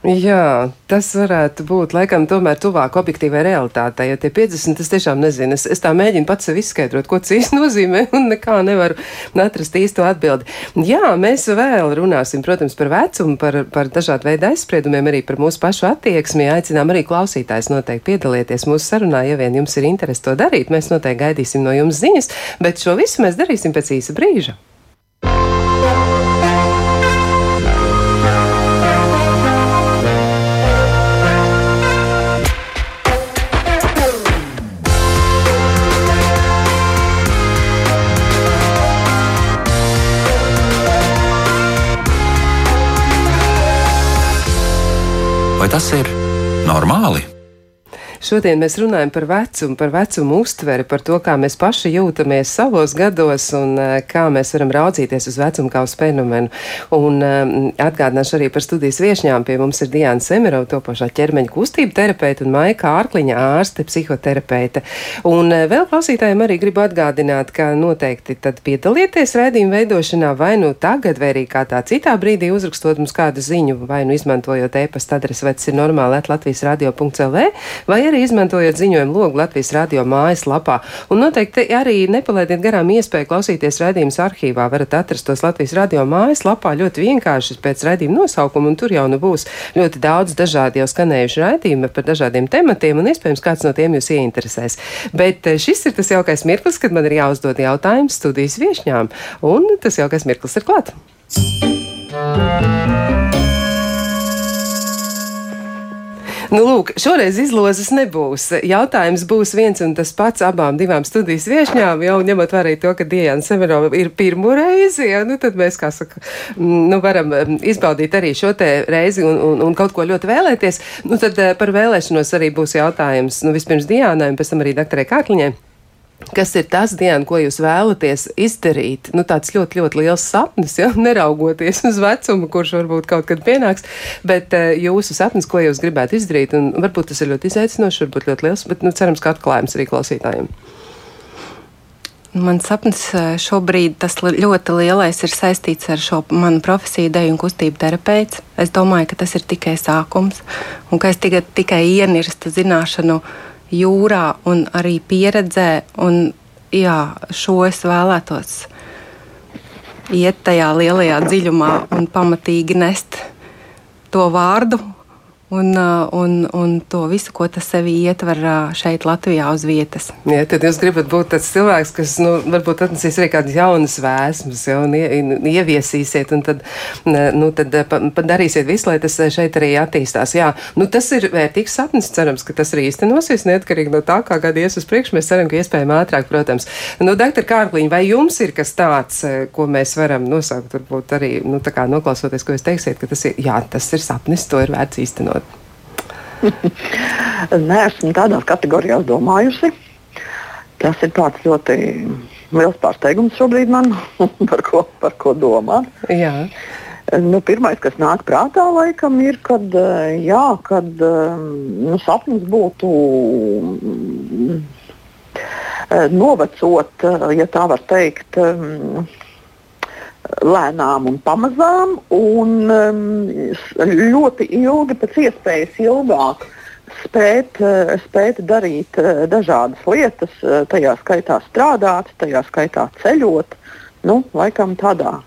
Jā, tas varētu būt laikam tomēr tuvāk objektīvai realitātei. Ja tie 50, es tiešām nezinu. Es, es tā mēģinu pats sev izskaidrot, ko tas īsti nozīmē, un nekā nevaru atrast īsto atbildi. Jā, mēs vēl runāsim, protams, par vecumu, par, par dažādu veidu aizspriedumiem, arī par mūsu pašu attieksmi. Aicinām arī klausītājs noteikti piedalieties mūsu sarunā, ja vien jums ir interesi to darīt. Mēs noteikti gaidīsim no jums ziņas, bet šo visu mēs darīsim pēc īsa brīža. Tas ir normāli? Šodien mēs runājam par vecumu, par vecumu uztveri, par to, kā mēs paši jūtamies savos gados un eh, kā mēs varam raudzīties uz vecumu kā uz fenomenu. Un um, atgādināšu arī par studijas viešņām. Pie mums ir Diana Semerova, topošā ķermeņa kustība terapeita un Maika Ārkliņa ārste, psihoterapeite. Un uh, vēl klausītājiem arī gribu atgādināt, ka noteikti tad piedalieties raidījuma veidošanā vai nu tagad, vai arī kādā citā brīdī uzrakstot mums kādu ziņu, vai nu izmantojot e-pasta adresi, vai tas ir normāli, Latvijas radio.lv, vai arī arī izmantojot ziņojumu logu Latvijas radio mājaslapā. Un noteikti arī nepalaidiet garām iespēju klausīties raidījumus arhīvā. Varat atrast tos Latvijas radio mājaslapā ļoti vienkārši pēc raidījuma nosaukuma, un tur jau nu būs ļoti daudz dažādi jau skanējuši raidījumi par dažādiem tematiem, un iespējams kāds no tiem jūs ieinteresēs. Bet eh, šis ir tas jaukais mirklis, kad man ir jāuzdod jautājums studijas viešņām, un tas jaukais mirklis ir klāt. Nu, lūk, šoreiz izlozes nebūs. Jautājums būs viens un tas pats abām divām studijas viešņām, jau ņemot vērā to, ka Diana Semerova ir pirmo reizi, ja, nu, tad mēs, kā saka, nu, varam izbaudīt arī šo te reizi un, un, un kaut ko ļoti vēlēties. Nu, tad eh, par vēlēšanos arī būs jautājums, nu, vispirms Diānai un pēc tam arī doktorai Kārkliņai. Kas ir tas dienas, ko jūs vēlaties izdarīt? Nu, tāds ļoti, ļoti liels sapnis, ja neraugoties uz vecumu, kurš varbūt kaut kad pienāks, bet uh, jūsu sapnis, ko jūs gribētu izdarīt, un varbūt tas ir ļoti izaicinošs, varbūt ļoti liels, bet nu, cerams, ka atklājums arī klausītājiem. Mans sapnis eh, šobrīd tas ļoti lielais ir saistīts ar šo manu profesiju, deju un kustību terapeits. Es domāju, ka tas ir tikai sākums un ka es tikai, tikai ienirstu zināšanu uh, jūrā un arī pieredzē. Un, jā, šo es vēlētos iet tajā lielajā dziļumā un pamatīgi nest to vārdu un, un, un to visu, ko tas sevi ietver šeit, Latvijā, uz vietas. Jā, tad jūs gribat būt tāds cilvēks, kas nu, varbūt atnesīs arī kādas jaunas vēsmas, jau ieviesīsiet, un tad, nu, tad padarīsiet visu, lai tas šeit arī attīstās. Jā, nu, tas ir vērtīgs sapnis, cerams, ka tas arī īstenosies, neatkarīgi no tā, kā gadi ies uz priekšu. Mēs ceram, ka iespējami ātrāk, protams. Nu, doktor Kārkliņ, vai jums ir kas tāds, ko mēs varam nosaukt, varbūt arī, nu, noklausoties, ko jūs teiksiet, ka tas ir, jā, tas ir sapnis, to ir vērts īstenot? Nē, esmu tādās kategorijās domājusi. Tas ir ļoti liels pārsteigums šobrīd man, par ko, par ko domāt. Jā. Nu, Pirmais, kas nāk prātā, laikam, ir, kad, jā, kad nu, sapnis būtu novecot, ja tā var teikt, lēnām un pamazām, un um, ļoti ilgi, pēc iespējas ilgāk spēt, uh, spēt darīt uh, dažādas lietas, uh, tajā skaitā strādāt, tajā skaitā ceļot. Nu, laikam tādā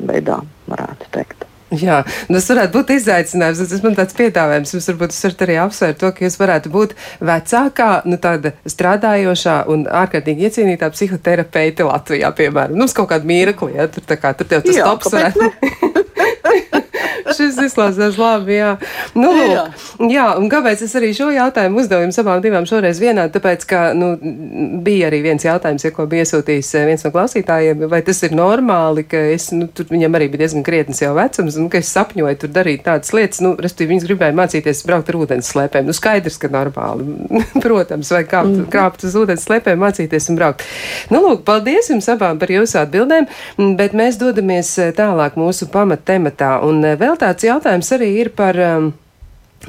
veidā varētu teikt. Jā, tas varētu būt izaicinājums. Tas man tāds piedāvājums. Jums varbūt tas varat arī apsvērt to, ka jūs varētu būt vecākā, nu tāda strādājošā un ārkārtīgi iecienītā psihoterapeite Latvijā, piemēram. Nu, uz kaut kādu mirkli, ja tur tā kā tur tev tas Jā, tops varētu. Šis izklausās labi, jā. Nu, jā. jā, un kāpēc es arī šo jautājumu uzdevu jums abām divām šoreiz vienā, tāpēc, ka, nu, bija arī viens jautājums, ja ko bija iesūtījis eh, viens no klausītājiem, vai tas ir normāli, ka es, nu, tur viņam arī bija diezgan krietnes jau vecums, un ka es sapņoju tur darīt tādas lietas, nu, respektīvi, viņas gribēja mācīties braukt ar ūdens slēpēm. Nu, skaidrs, ka normāli, protams, vai kāpt, mm. krāpt uz ūdens slēpēm, mācīties un braukt. Nu, lūk, paldies jums abām par jūsu atbildēm, bet mēs dodamies eh, tālāk mūsu pamattematā, un eh, vēl tā tāds jautājums arī ir par. Um,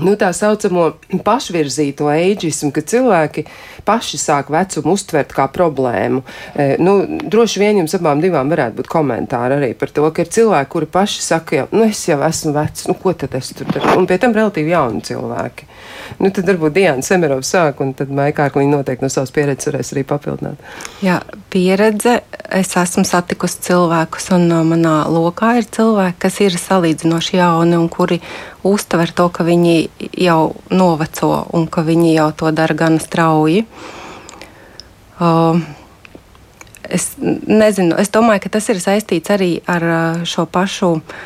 nu, tā saucamo pašvirzīto eģismu, ka cilvēki paši sāk vecumu uztvert kā problēmu. E, nu, droši vien jums abām divām varētu būt komentāri arī par to, ka ir cilvēki, kuri paši saka, jau, nu, es jau esmu vecs, nu, ko tad es tur daru? Un pie tam relatīvi jauni cilvēki. Nu, tad varbūt Diana Semerova sāk, un tad Maikārkliņa noteikti no savas pieredzes varēs arī papildināt. Jā, pieredze. Es esmu satikusi cilvēkus, un uh, manā lokā ir cilvēki, kas ir salīdzinoši jauni un kuri uztver to, ka viņi jau noveco un ka viņi jau to dara gan strauji. Uh, es nezinu, es domāju, ka tas ir saistīts arī ar uh, šo pašu uh,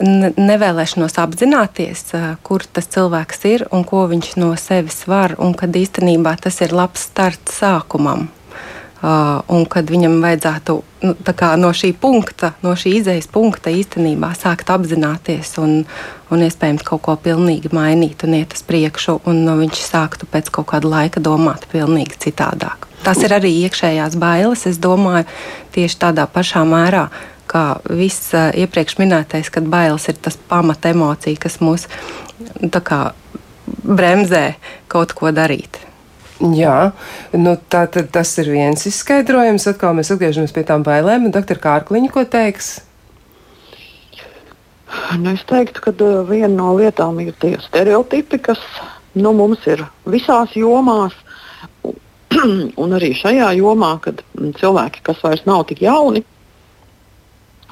nevēlēšanos apzināties, kur tas cilvēks ir un ko viņš no sevis var, un kad īstenībā tas ir labs starts sākumam. Uh, un kad viņam vajadzētu nu, no šī punkta, no šī izējas punkta īstenībā sākt apzināties un, un iespējams kaut ko pilnīgi mainīt un iet uz priekšu, un nu, viņš sāktu pēc kaut kāda laika domāt pavisam citādāk. Tas ir arī iekšējās bailes, es domāju, tieši tādā pašā mērā, kā viss iepriekš minētais, kad bailes ir tas pamat emocija, kas mūs kā, bremzē kaut ko darīt. Jā, nu tā, tad, tas ir viens izskaidrojums. Atkal mēs atgriežamies pie tām bailēm. Doktor Kārkliņa, ko teiks? Nu, es teiktu, ka viena no lietām ir tie stereotipi, kas nu, mums ir visās jomās. Un arī šajā jomā, kad cilvēki, kas vairs nav tik jauni,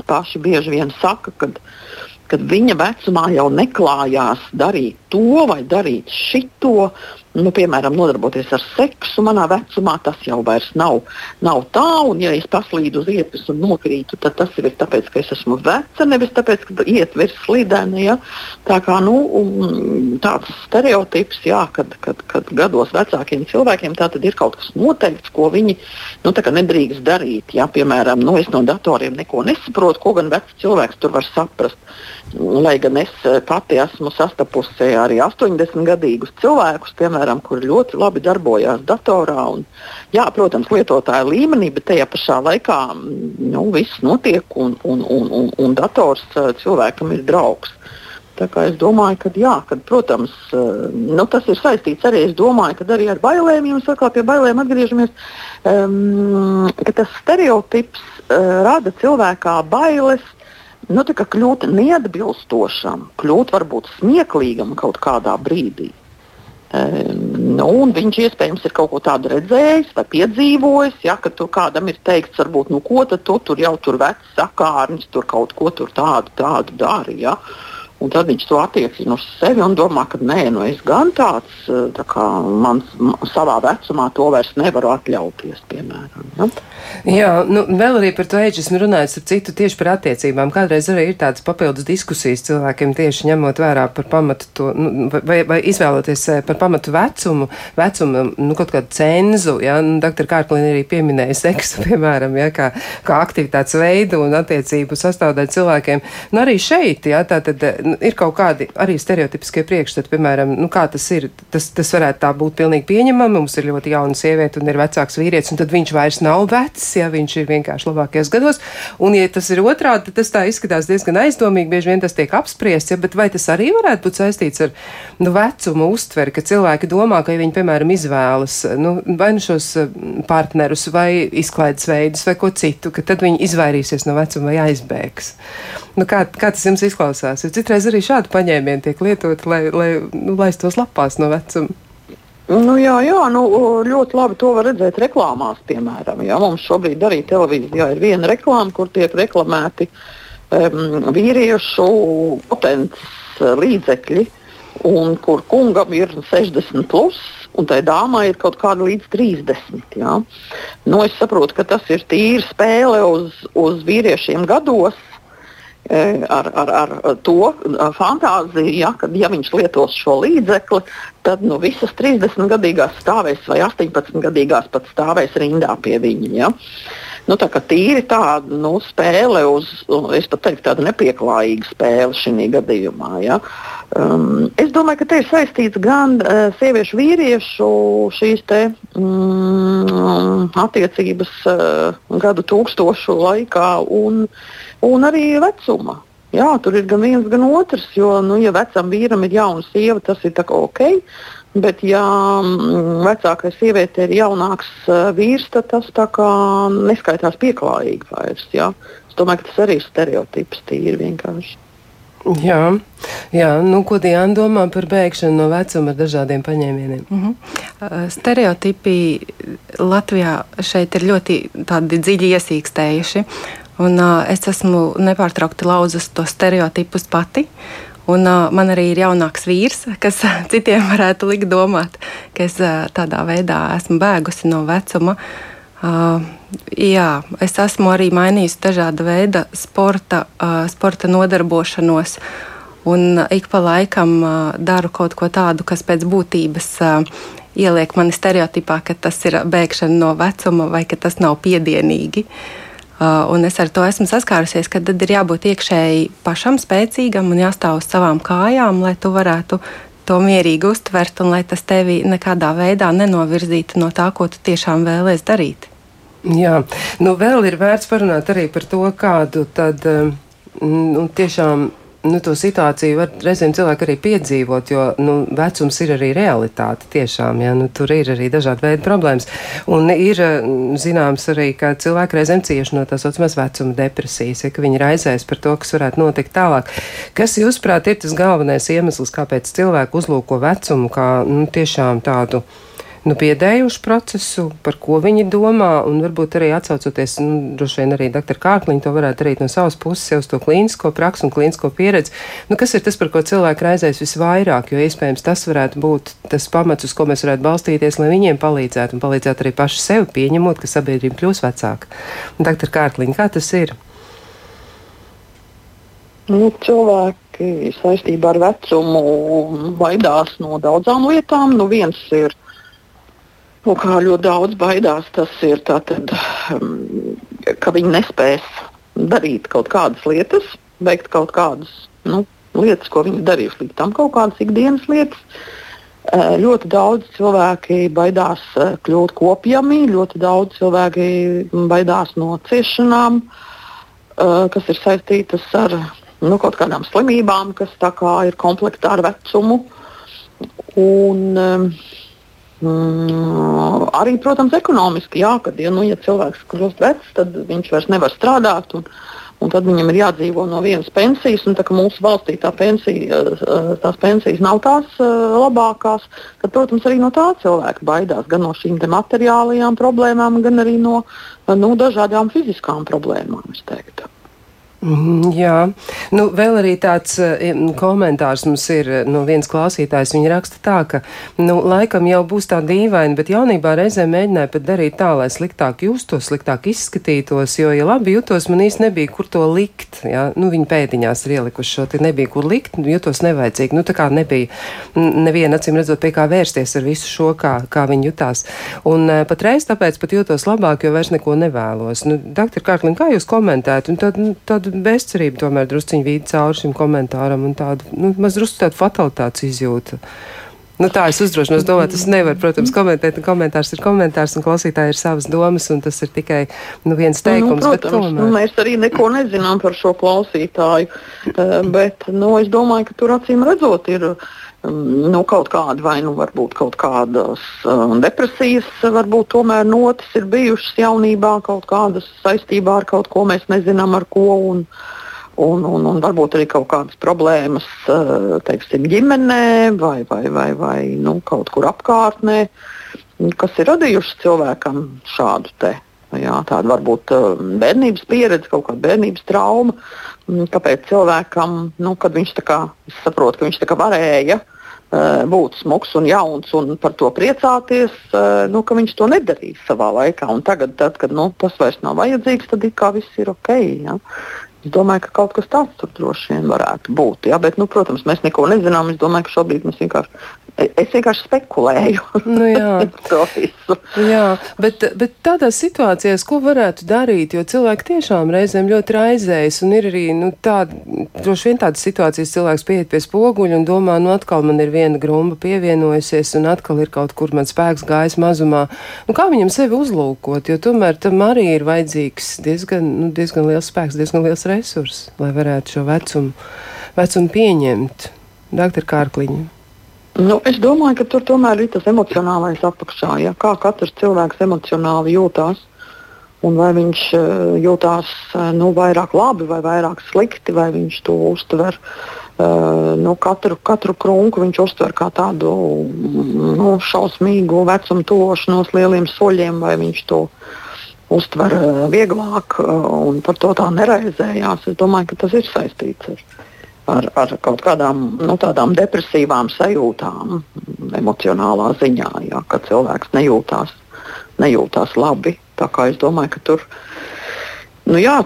paši bieži vien saka, ka viņa vecumā jau neklājās darīt to vai darīt šito, nu, piemēram, nodarboties ar seksu manā vecumā, tas jau vairs nav, nav tā. Un, ja es paslīdu uz iepas un nokrītu, tad tas ir tāpēc, ka es esmu veca, nevis tāpēc, ka ietver ir slidena. Ja? Tā kā nu, tāds stereotips, jā, kad, kad, kad gados vecākiem cilvēkiem ir kaut kas noteikts, ko viņi nu, nedrīkst darīt. Ja? Piemēram, nu, es no datoriem neko nesaprotu, ko gan vecs cilvēks tur var saprast. Lai gan es pati esmu sastapusi arī 80 gadīgus cilvēkus, piemēram, kuri ļoti labi darbojās datorā. Un, jā, protams, lietotāja līmenī, bet tajā pašā laikā mm, nu, viss notiek un, un, un, un, un dators cilvēkam ir draugs. Es domāju, ka, jā, kad, protams, nu, tas ir saistīts arī, domāju, arī ar bailēm. Jums atkal pie bailēm atgriežamies. Um, tas stereotips uh, rada cilvēkā bailes nu, kļūt neatbilstošam, kļūt varbūt smieklīgam kaut kādā brīdī. Nu, viņš iespējams ir kaut ko tādu redzējis vai piedzīvojis. Ja, kad kādam ir teikts, varbūt, nu, ko tu tur jau tur vecs sakārnis, tur kaut ko tur tādu, tādu dari. Ja. Un tad viņš to attiecina uz sevi un domā, ka nē, nu es gan tāds, tā kā mans, savā vecumā to vairs nevaru atļauties, piemēram. Ja? Jā, nu, vēl arī par to eģismu runājot, ar citu tieši par attiecībām. Kādreiz arī ir tādas papildus diskusijas cilvēkiem tieši ņemot vērā par pamatu to, nu, vai, vai izvēloties eh, par pamatu vecumu, vecumu, nu, kaut kādu cenzu, ja, nu, doktor Kārklina arī pieminēja seksu, piemēram, ja, kā, kā aktivitātes veidu un attiecību sastāvdaļu cilvēkiem. Nu, arī šeit, ja, tā tad nu, ir kaut kādi arī stereotipiskie priekšstati, piemēram, nu, kā tas ir, tas, tas varētu tā būt pilnīgi pieņemami. Mums ir ļoti jauna sieviete un ir vecāks vīrietis, un tad viņš vairs nav vecs, ja viņš ir vienkārši labākajos gados. Un, ja tas ir otrādi, tad tas tā izskatās diezgan aizdomīgi, bieži vien tas tiek apspriests, ja, bet vai tas arī varētu būt saistīts ar nu, vecumu uztveri, ka cilvēki domā, ka ja viņi, piemēram, izvēlas nu, vai nu šos partnerus vai izklaides veidus vai ko citu, ka tad viņi izvairīsies no vecuma vai aizbēgs. Nu, kā, kā tas jums izklausās? Jo citreiz arī šādi paņēmieni tiek lietoti, lai, lai nu, laistos lapās no vecuma. Nu, jā, jā nu, ļoti labi to var redzēt reklāmās, piemēram. Jā. Mums šobrīd arī televīzijā ir viena reklāma, kur tiek reklamēti um, vīriešu potenciāls līdzekļi, un kur kungam ir 60 plus, un tai dāmai ir kaut kāda līdz 30. Jā. Nu, es saprotu, ka tas ir tīra spēle uz, uz vīriešiem gados, ar, ar, ar to fantāziju, ja, ka, ja viņš lietos šo līdzekli, tad nu, visas 30-gadīgās stāvēs vai 18-gadīgās pat stāvēs rindā pie viņa. Ja. Nu, tā kā tīri tāda nu, spēle, uz, es pat teiktu, tāda nepieklājīga spēle šī gadījumā. Ja. Um, es domāju, ka te ir saistīts gan uh, sieviešu, vīriešu šīs te, mm, attiecības uh, gadu tūkstošu laikā un un arī vecuma. Jā, tur ir gan viens, gan otrs. Jo, nu, ja vecam vīram ir jauna sieva, tas ir ok. Bet, ja mm, vecākais sieviete ir jaunāks uh, vīrs, tad tas neskaitās pieklājīgi vairs. Jā. Es domāju, ka tas arī ir stereotips tīri vienkārši. Jā, jā nu, ko Diana domā par bēgšanu no vecuma ar dažādiem paņēmieniem? Mm -hmm. uh, stereotipi Latvijā šeit ir ļoti dziļi iesīkstējuši. Un, uh, es esmu nepārtraukti lauzus to stereotipus pati. Un, uh, man arī ir jaunāks vīrs, kas citiem varētu likt domāt, ka es uh, tādā veidā esmu bēgusi no vecuma. Uh, jā, es esmu arī mainījusi dažāda veida sporta, uh, sporta nodarbošanos. Un ik pa laikam uh, daru kaut ko tādu, kas pēc būtības uh, ieliek mani stereotipā, ka tas ir bēgšana no vecuma vai ka tas nav piedienīgi. Uh, un es ar to esmu saskārusies, ka tad ir jābūt iekšēji pašam spēcīgam un jāstāv uz savām kājām, lai tu varētu to mierīgi uztvert un lai tas tevi nekādā veidā nenovirzītu no tā, ko tu tiešām vēlēsies darīt. Jā, nu vēl ir vērts parunāt arī par to, kādu tad um, nu, tiešām nu, to situāciju var reizēm cilvēki arī piedzīvot, jo nu, vecums ir arī realitāte tiešām. Ja? Nu, tur ir arī dažādi veidi problēmas. Un ir zināms arī, ka cilvēki reizēm cieši no tās saucamās vecuma depresijas, ja viņi raizēs par to, kas varētu notikt tālāk. Kas, jūsuprāt, ir tas galvenais iemesls, kāpēc cilvēki uzlūko vecumu kā nu, tiešām tādu? Nu, piedējuši procesu, par ko viņi domā, un varbūt arī atsaucoties, nu, droši vien arī dr. Kārkliņa to varētu darīt no savas puses, jau uz to klīnisko praksu un klīnisko pieredzi. Nu, kas ir tas, par ko cilvēki raizēs visvairāk, jo iespējams tas varētu būt tas pamats, uz ko mēs varētu balstīties, lai viņiem palīdzētu un palīdzētu arī paši sev pieņemot, ka sabiedrība kļūs vecāka. Dr. Kārkliņa, kā tas ir? Nu, cilvēki saistībā ar vecumu baidās no daudzām lietām. Nu, viens ir no kā ļoti daudz baidās, tas ir tātad, um, ka viņi nespēs darīt kaut kādas lietas, veikt kaut kādas nu, lietas, ko viņi darījuši līdz tam, kaut kādas ikdienas lietas. Uh, ļoti daudz cilvēki baidās uh, kļūt kopjami, ļoti daudz cilvēki baidās no ciešanām, uh, kas ir saistītas ar nu, kaut kādām slimībām, kas kā ir komplektā ar vecumu. Un, um, Mm, arī, protams, ekonomiski, jā, kad ja, nu, ja cilvēks kļūst vecs, tad viņš vairs nevar strādāt. Un, un tad viņam ir jādzīvo no vienas pensijas, un tā kā mūsu valstī tā pensija, eh, tās pensijas nav tās uh, labākās, tad, protams, arī no tā cilvēka baidās gan no šīm materiālajām problēmām, gan arī no nu, dažādām fiziskām problēmām. Mm, jā, nu, vēl arī tāds uh, komentārs mums ir no viens klausītājs. Viņa raksta tā, ka, nu, laikam jau būs tā dīvaini, bet jaunībā reizē mēģināja pat darīt tā, lai sliktāk justos, sliktāk izskatītos, jo, ja labi jutos, man īsti nebija, kur to likt. Jā, nu, viņa pēdiņās ir ielikuši šo, te nebija, kur likt, jutos nevajadzīgi. Nu, tā kā nebija neviena, acīm redzot, pie kā vērsties ar visu šo, kā, kā viņa jutās. Un uh, patreiz tāpēc pat jūtos labāk, jo vairs neko nevēlos. Nu, Doktor Kārklin, kā jūs komentētu? Un tad, nu, tad tādu bezcerību tomēr drusciņi vīd cauri šim komentāram un tādu, nu, maz drusku tādu fatalitātes izjūtu. Nu, tā es uzdrošinos domāt, tas nevar, protams, komentēt, komentārs ir komentārs, un klausītāji ir savas domas, un tas ir tikai nu, viens nu, teikums. Nu, protams, tomēr... mēs arī neko nezinām par šo klausītāju, eh, bet nu, es domāju, ka tur acīm redzot ir mm, nu, kaut kāda, vai nu varbūt kaut kādas uh, depresijas, varbūt tomēr notis ir bijušas jaunībā, kaut kādas saistībā ar kaut ko mēs nezinām ar ko. Un, uh, un, un, un varbūt arī kaut kādas problēmas eh, teiksim, ģimenē vai, vai, vai, vai nu, kaut kur apkārtnē, kas ir radījušas cilvēkam šādu te. Jā, tāda varbūt eh, bērnības pieredze, kaut kāda bērnības trauma. Kāpēc cilvēkam, nu, kad viņš saprot, ka viņš varēja uh, būt smags un jauns un par to priecāties, uh, nu, ka viņš to nedarīs savā laikā. Un tagad, tad, kad nu, tas vairs nav vajadzīgs, tad it kā viss ir ok. Ja? Es domāju, ka kaut kas tāds tur droši vien varētu būt. Ja? Bet, nu, protams, mēs neko nezinām. Es domāju, ka šobrīd mēs vienkārši Es vienkārši spekulēju nu, jā. to visu. Jā, bet, bet tādās situācijās, ko varētu darīt, jo cilvēki tiešām reizēm ļoti raizējas, un ir arī nu, tāda, droši vien tādas situācijas, cilvēks pieiet pie spoguļa un domā, nu atkal man ir viena grumba pievienojusies, un atkal ir kaut kur man spēks gājis mazumā. Nu, kā viņam sevi uzlūkot, jo tomēr tam arī ir vajadzīgs diezgan, nu, diezgan liels spēks, diezgan liels resurss, lai varētu šo vecumu, vecumu pieņemt. Doktor Kārkliņa. Nu, es domāju, ka tur tomēr ir tas emocionālais apakšā. Ja? Kā katrs cilvēks emocionāli jūtās. Un vai viņš uh, jūtās uh, nu, vairāk labi vai vairāk slikti, vai viņš to uztver. Uh, nu, katru, katru krunku viņš uztver kā tādu nu, šausmīgu vecumu tuvošanos lieliem soļiem, vai viņš to uztver vieglāk un par to tā neraizējās. Es domāju, ka tas ir saistīts ar ar, ar kaut kādām nu, tādām depresīvām sajūtām, emocionālā ziņā, jā, ka cilvēks nejūtās, nejūtās labi. Es domāju, ka tur nu, jā,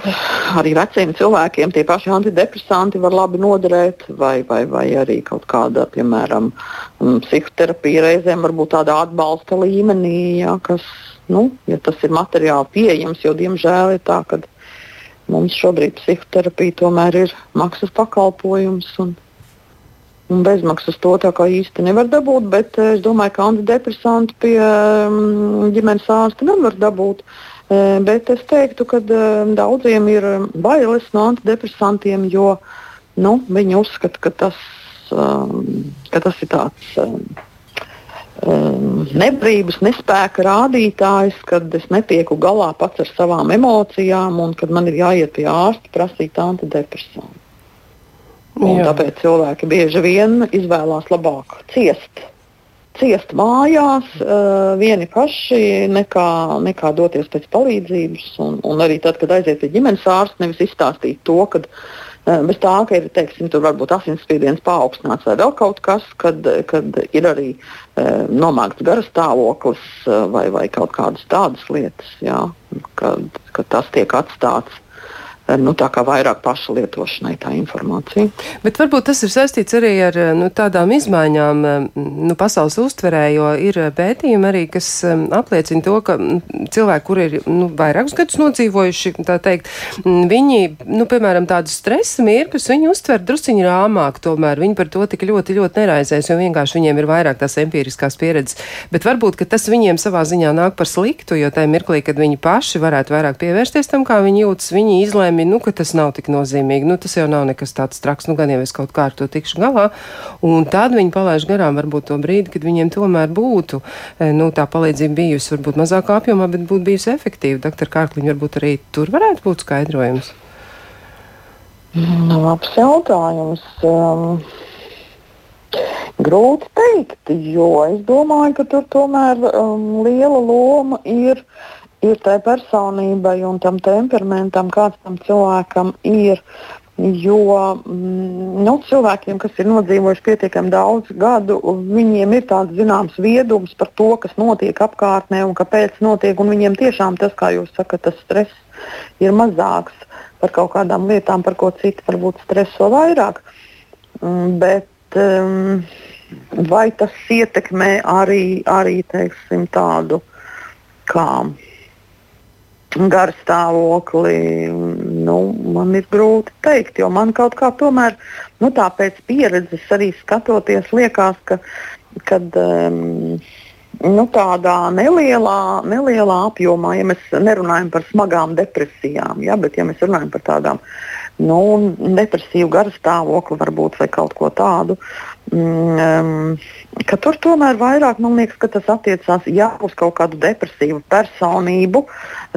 arī veciem cilvēkiem tie paši antidepresanti var labi noderēt, vai, vai, vai arī kaut kāda, piemēram, psihoterapija reizēm var būt tādā atbalsta līmenī, jā, kas, nu, ja tas ir materiāli pieejams, jo diemžēl ir tā, ka Mums šobrīd psihoterapija tomēr ir maksas pakalpojums. Un, un bezmaksas to tā kā īsti nevar dabūt, bet eh, es domāju, ka antidepresantu pie um, ģimenes ārsta nevar dabūt. Uh, bet es teiktu, ka uh, daudziem ir bailes no antidepresantiem, jo nu, viņi uzskata, ka tas, ka tas ir tāds. Um, nebrības, nespēka rādītājs, kad es netieku galā pats ar savām emocijām un kad man ir jāiet pie ārsta prasīt antidepresantu. Tāpēc cilvēki bieži vien izvēlās labāk ciest. Ciest mājās, uh, vieni paši, nekā, nekā doties pēc palīdzības. Un, un arī tad, kad aiziet pie ģimenes ārsta, nevis izstāstīt to, ka uh, Eh, bez tā, ka ir teiksim, varbūt asinsspiediens paaugstināts vai vēl kaut kas, kad, kad ir arī e, nomākts garas stāvoklis eh, vai, vai kaut kādas tādas lietas, jā, kad, kad tas tiek atstāts nu, tā kā vairāk pašlietošanai tā informācija. Bet varbūt tas ir saistīts arī ar nu, tādām izmaiņām nu, pasaules uztverē, jo ir pētījumi arī, kas apliecina to, ka cilvēki, kuri ir nu, vairākus gadus nodzīvojuši, tā teikt, viņi, nu, piemēram, tādus stresa mirkļus, viņi uztver drusciņi rāmāk, tomēr viņi par to tik ļoti, ļoti neraizēs, jo vienkārši viņiem ir vairāk tās empiriskās pieredzes. Bet varbūt, ka tas viņiem savā ziņā nāk par sliktu, jo tajā mirklī, kad viņi paši varētu vairāk pievērsties tam, kā viņi jūtas, viņi izlēma nolēmi, nu, ka tas nav tik nozīmīgi. Nu, tas jau nav nekas tāds traks, nu, gan jau es kaut kā ar to tikšu galā. Un tad viņi palaiž garām varbūt to brīdi, kad viņiem tomēr būtu e, nu, tā palīdzība bijusi varbūt mazākā apjomā, bet būtu bijusi efektīva. Doktor Kārkliņa, varbūt arī tur varētu būt skaidrojums. Nu, labs jautājums. Um, grūti teikt, jo es domāju, ka tur tomēr um, liela loma ir ir tai personībai un tam temperamentam, kāds tam cilvēkam ir. Jo mm, nu, cilvēkiem, kas ir nodzīvojuši pietiekami daudz gadu, viņiem ir tāds zināms viedums par to, kas notiek apkārtnē un kāpēc notiek. Un viņiem tiešām tas, kā jūs sakat, tas stress ir mazāks par kaut kādām lietām, par ko citi varbūt streso vairāk. Mm, bet um, vai tas ietekmē arī, arī teiksim, tādu kā garstāvokli, nu, man ir grūti pateikt, jo man kaut kā tomēr, nu, tā pēc pieredzes arī skatoties, liekas, ka kad, um, nu, tādā nelielā, nelielā apjomā, ja mēs nerunājam par smagām depresijām, ja, bet ja mēs runājam par tādām nu, depresīvu garstāvokli varbūt vai kaut ko tādu, um, ka tur tomēr vairāk man liekas, ka tas attiecās jā, uz kaut kādu depresīvu personību,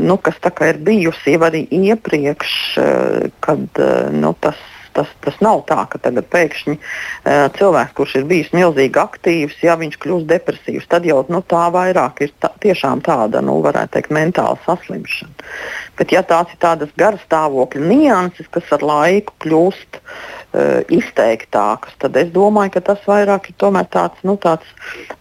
nu, kas ir bijusi jau arī iepriekš, eh, kad eh, nu, tas tas, tas nav tā, ka tagad pēkšņi uh, cilvēks, kurš ir bijis milzīgi aktīvs, ja viņš kļūst depresīvs, tad jau nu, tā vairāk ir tā, tiešām tāda, nu, varētu teikt, mentāla saslimšana. Bet ja tās ir tādas garas stāvokļa nianses, kas ar laiku kļūst uh, uh, izteiktākas, tad es domāju, ka tas vairāk ir tāds, nu, tāds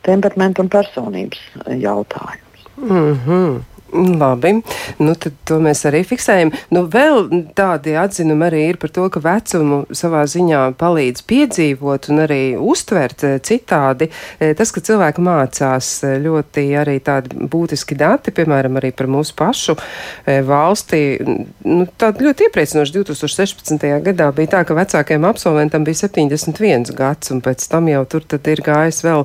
temperamenta un personības jautājums. Mm -hmm. Labi, nu tad to mēs arī fiksējam. Nu, vēl tādi atzinumi arī ir par to, ka vecumu savā ziņā palīdz piedzīvot un arī uztvert eh, citādi. Eh, tas, ka cilvēki mācās eh, ļoti arī tādi būtiski dati, piemēram, arī par mūsu pašu valsti, nu, tādi ļoti iepriecinoši 2016. gadā bija tā, ka vecākajam absolventam bija 71 gads, un pēc tam jau tur tad ir gājis vēl,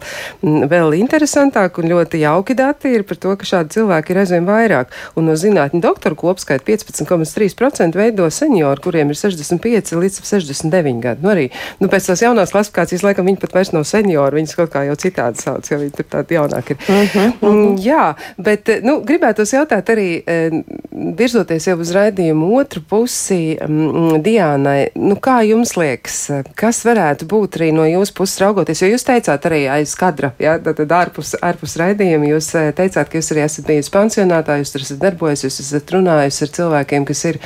vēl interesantāk un ļoti jauki dati ir par to, ka šādi cilvēki ir aizvien vairāk vairāk. Un no zinātņu doktoru kopskaita 15,3% veido seniori, kuriem ir 65 līdz 69 gadi. Nu, arī nu, pēc tās jaunās klasifikācijas laikam viņi pat vairs nav seniori, viņas kaut kā jau citādi sauc, jo viņi tur tādi jaunāki ir. Uh -huh, uh -huh. Jā, bet nu, gribētos jautāt arī, e, virzoties jau uz raidījumu otru pusi, m, Diānai, nu, kā jums liekas, kas varētu būt arī no jūsu puses raugoties, jo jūs teicāt arī aiz kadra, jā, tad ārpus, ārpus raidījuma, jūs e, teicāt, ka jūs arī esat bijis pensionāts runātāji, jūs tur esat darbojies, jūs esat runājis ar cilvēkiem, kas ir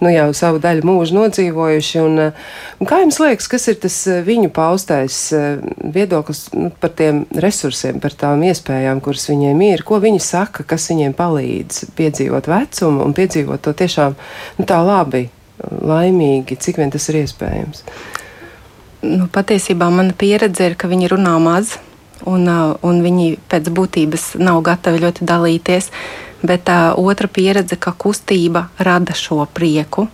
nu, jau savu daļu mūžu nodzīvojuši. Un, un kā jums liekas, kas ir tas eh, viņu paustais eh, viedoklis nu, par tiem resursiem, par tām iespējām, kuras viņiem ir? Ko viņi saka, kas viņiem palīdz piedzīvot vecumu un piedzīvot to tiešām nu, tā labi, laimīgi, cik vien tas ir iespējams? Nu, patiesībā mana pieredze ir, ka viņi runā maz, un, uh, un viņi pēc būtības nav gatavi ļoti dalīties bet tā otra pieredze, ka kustība rada šo prieku.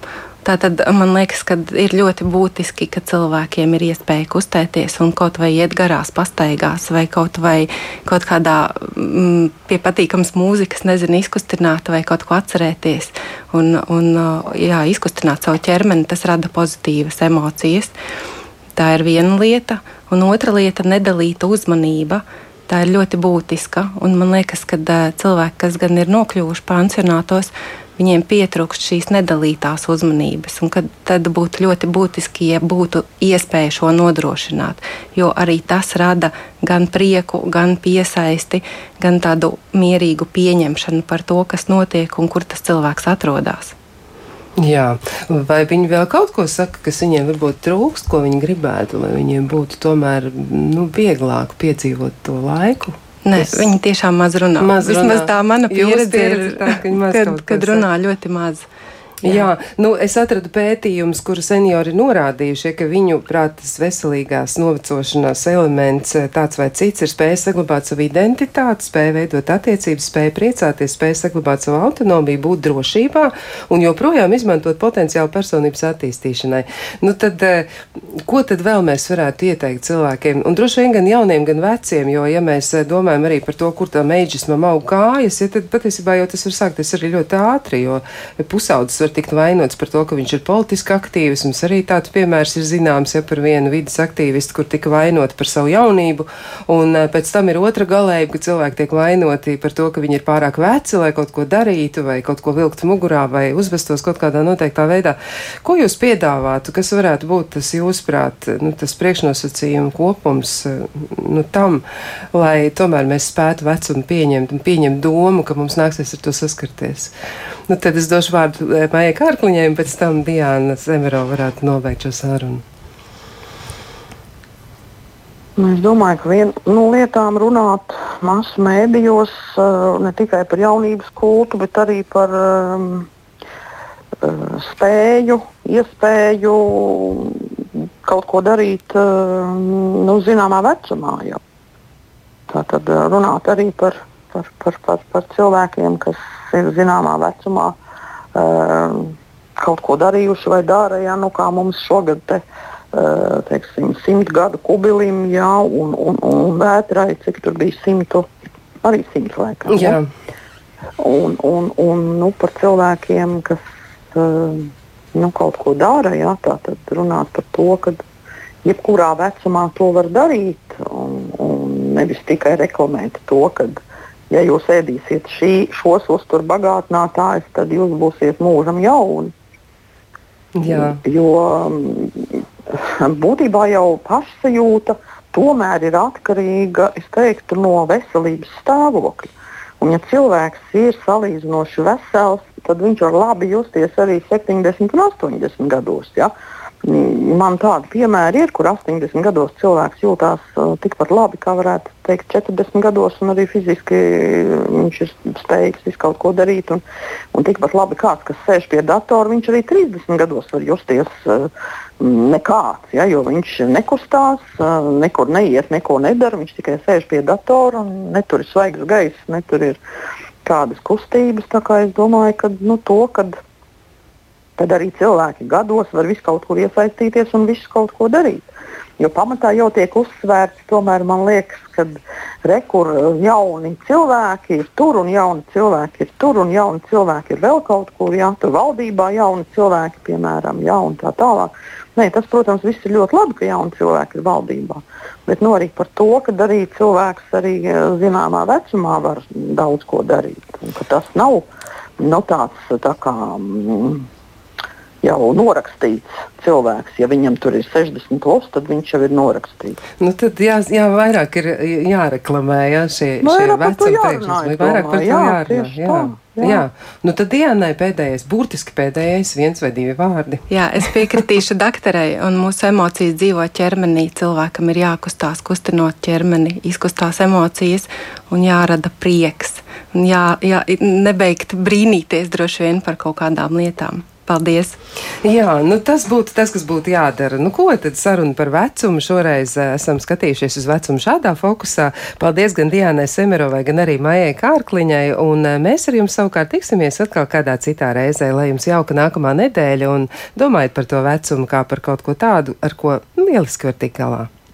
Tātad man liekas, ka ir ļoti būtiski, ka cilvēkiem ir iespēja kustēties un kaut vai iet garās pastaigās, vai kaut vai kaut kādā mm, pie patīkamas mūzikas, nezinu, izkustināt vai kaut ko atcerēties un, un jā, izkustināt savu ķermeni. Tas rada pozitīvas emocijas. Tā ir viena lieta, un otra lieta - nedalīta uzmanība. Uh, tā ir ļoti būtiska. Un man liekas, ka cilvēki, kas gan ir nokļuvuši pansionātos, viņiem pietrūkst šīs nedalītās uzmanības. Tad būtu ļoti būtiski, ja būtu iespēja šo nodrošināt. Jo arī tas rada gan prieku, gan piesaisti, gan tādu mierīgu pieņemšanu par to, kas notiek un kur tas cilvēks atrodas. Jā, vai viņi vēl kaut ko saka, kas viņiem varbūt trūkst, ko viņi gribētu, lai viņiem būtu tomēr nu, vieglāk piedzīvot to laiku? Nē, es... viņi tiešām maz runā. Maz runā. Vismaz tā mana pieredze ir, tā, ka kad, kad runā ļoti maz. Jā. Jā, nu es atradu pētījumus, kuru seniori ir norādījuši, ka viņu prātas veselīgās novecošanās elements eh, tāds vai cits ir spēja saglabāt savu identitāti, spēja veidot attiecības, spēja priecāties, spēja saglabāt savu autonomiju, būt drošībā un joprojām izmantot potenciālu personības attīstīšanai. Nu tad, eh, ko tad vēl mēs varētu ieteikt cilvēkiem? Un droši vien gan jauniem, gan veciem, jo ja mēs eh, domājam arī par to, kur tam eidžismam aug kājas, ja tad patiesībā jau tas var sākties arī ļoti ātri, jo pusaudzes var tikt vainots par to, ka viņš ir politiski aktīvs. Mums arī tāds piemērs ir zināms, ja par vienu vidas aktīvistu, kur tika vainoti par savu jaunību, un uh, pēc tam ir otra galējība, ka cilvēki tiek vainoti par to, ka viņi ir pārāk veci, lai kaut ko darītu, vai kaut ko vilktu mugurā, vai uzvestos kaut kādā noteiktā veidā. Ko jūs piedāvātu, kas varētu būt tas jūsuprāt, nu, tas priekšnosacījuma kopums nu, tam, lai tomēr mēs spētu vecumu pieņemt un pieņemt domu, ka mums nāksies ar to saskarties. Nu, tad es došu vārdu eh, Maijai Kārkliņai, un pēc tam Diana Zemero varētu nobeigt šo sarunu. Nu, es domāju, ka viena no nu, lietām runāt masu mēdījos uh, ne tikai par jaunības kultu, bet arī par um, spēju, iespēju kaut ko darīt nu, zināmā vecumā. Jau. Tā tad runāt arī par, par, par, par, par cilvēkiem, kas ir zināmā vecumā uh, kaut ko darījuši vai dara, ja, nu, kā mums šogad te, uh, teiksim, simt gadu kubilim, jā, un, un, un vētrai, cik tur bija simtu, arī simtu laikam. Ja? Un, un, un nu, par cilvēkiem, kas uh, nu, kaut ko dara, jā, tā tad runāt par to, ka jebkurā vecumā to var darīt. Un, un nevis tikai reklamēt to, ka, ja jūs ēdīsiet šī, šos uzturbagātinātājus, tad jūs būsiet mūžam jauni. Jā. Jo mm, būtībā jau pašsajūta tomēr ir atkarīga teiktu, no veselības stāvokļa. Un, ja cilvēks ir salīdzinoši vesels, tad viņš var labi justies arī 70 un 80 gados. Ja? Uh, Man tādi piemēri ir, kur 80 gados cilvēks jūtās uh, tikpat labi, kā varētu teikt 40 gados, un arī fiziski viņš ir spējīgs visu kaut ko darīt. Un, un tikpat labi kāds, kas sēž pie datora, viņš arī 30 gados var justies uh, nekāds, ja, jo viņš nekustās, uh, nekur neiet, neko nedara. Viņš tikai sēž pie datora un netur ir svaigs gaiss, netur ir kādas kustības. Es domāju, ka nu, to, kad tad arī cilvēki gados var visu kaut kur iesaistīties un visu kaut ko darīt. Jo pamatā jau tiek uzsvērts, tomēr man liekas, ka rekur jauni cilvēki ir tur un jauni cilvēki ir tur un jauni cilvēki ir vēl kaut kur, jā, tur valdībā jauni cilvēki, piemēram, jā, un tā tālāk. Nē, tas, protams, viss ir ļoti labi, ka jauni cilvēki ir valdībā. Bet nu, arī par to, ka arī cilvēks arī zināmā vecumā var daudz ko darīt. Tas nav nu, tāds tā kā. Mm, jau norakstīts cilvēks. Ja viņam tur ir 60 plus, tad viņš jau ir norakstīts. Nu, tad jā, jā vairāk ir jāreklamē jā, šie, šie vecuma priekšnesumi. Vairāk par to jā, jārunā. Jā. Tā. Jā. jā, nu tad Dienai pēdējais, burtiski pēdējais, viens vai divi vārdi. Jā, es piekritīšu doktorai, un mūsu emocijas dzīvo ķermenī. Cilvēkam ir jākustās, kustinot ķermeni, izkustās emocijas un jārada prieks. Un jā, jā, nebeigt brīnīties droši vien par kaut kādām lietām. Paldies! Jā, nu tas būtu tas, kas būtu jādara. Nu, ko tad saruna par vecumu? Šoreiz uh, esam skatījušies uz vecumu šādā fokusā. Paldies gan Diānai Semerovai, gan arī Maijai Kārkliņai. Un uh, mēs ar jums savukārt tiksimies atkal kādā citā reizē, lai jums jauka nākamā nedēļa un domājiet par to vecumu kā par kaut ko tādu, ar ko lieliski var tikt galā.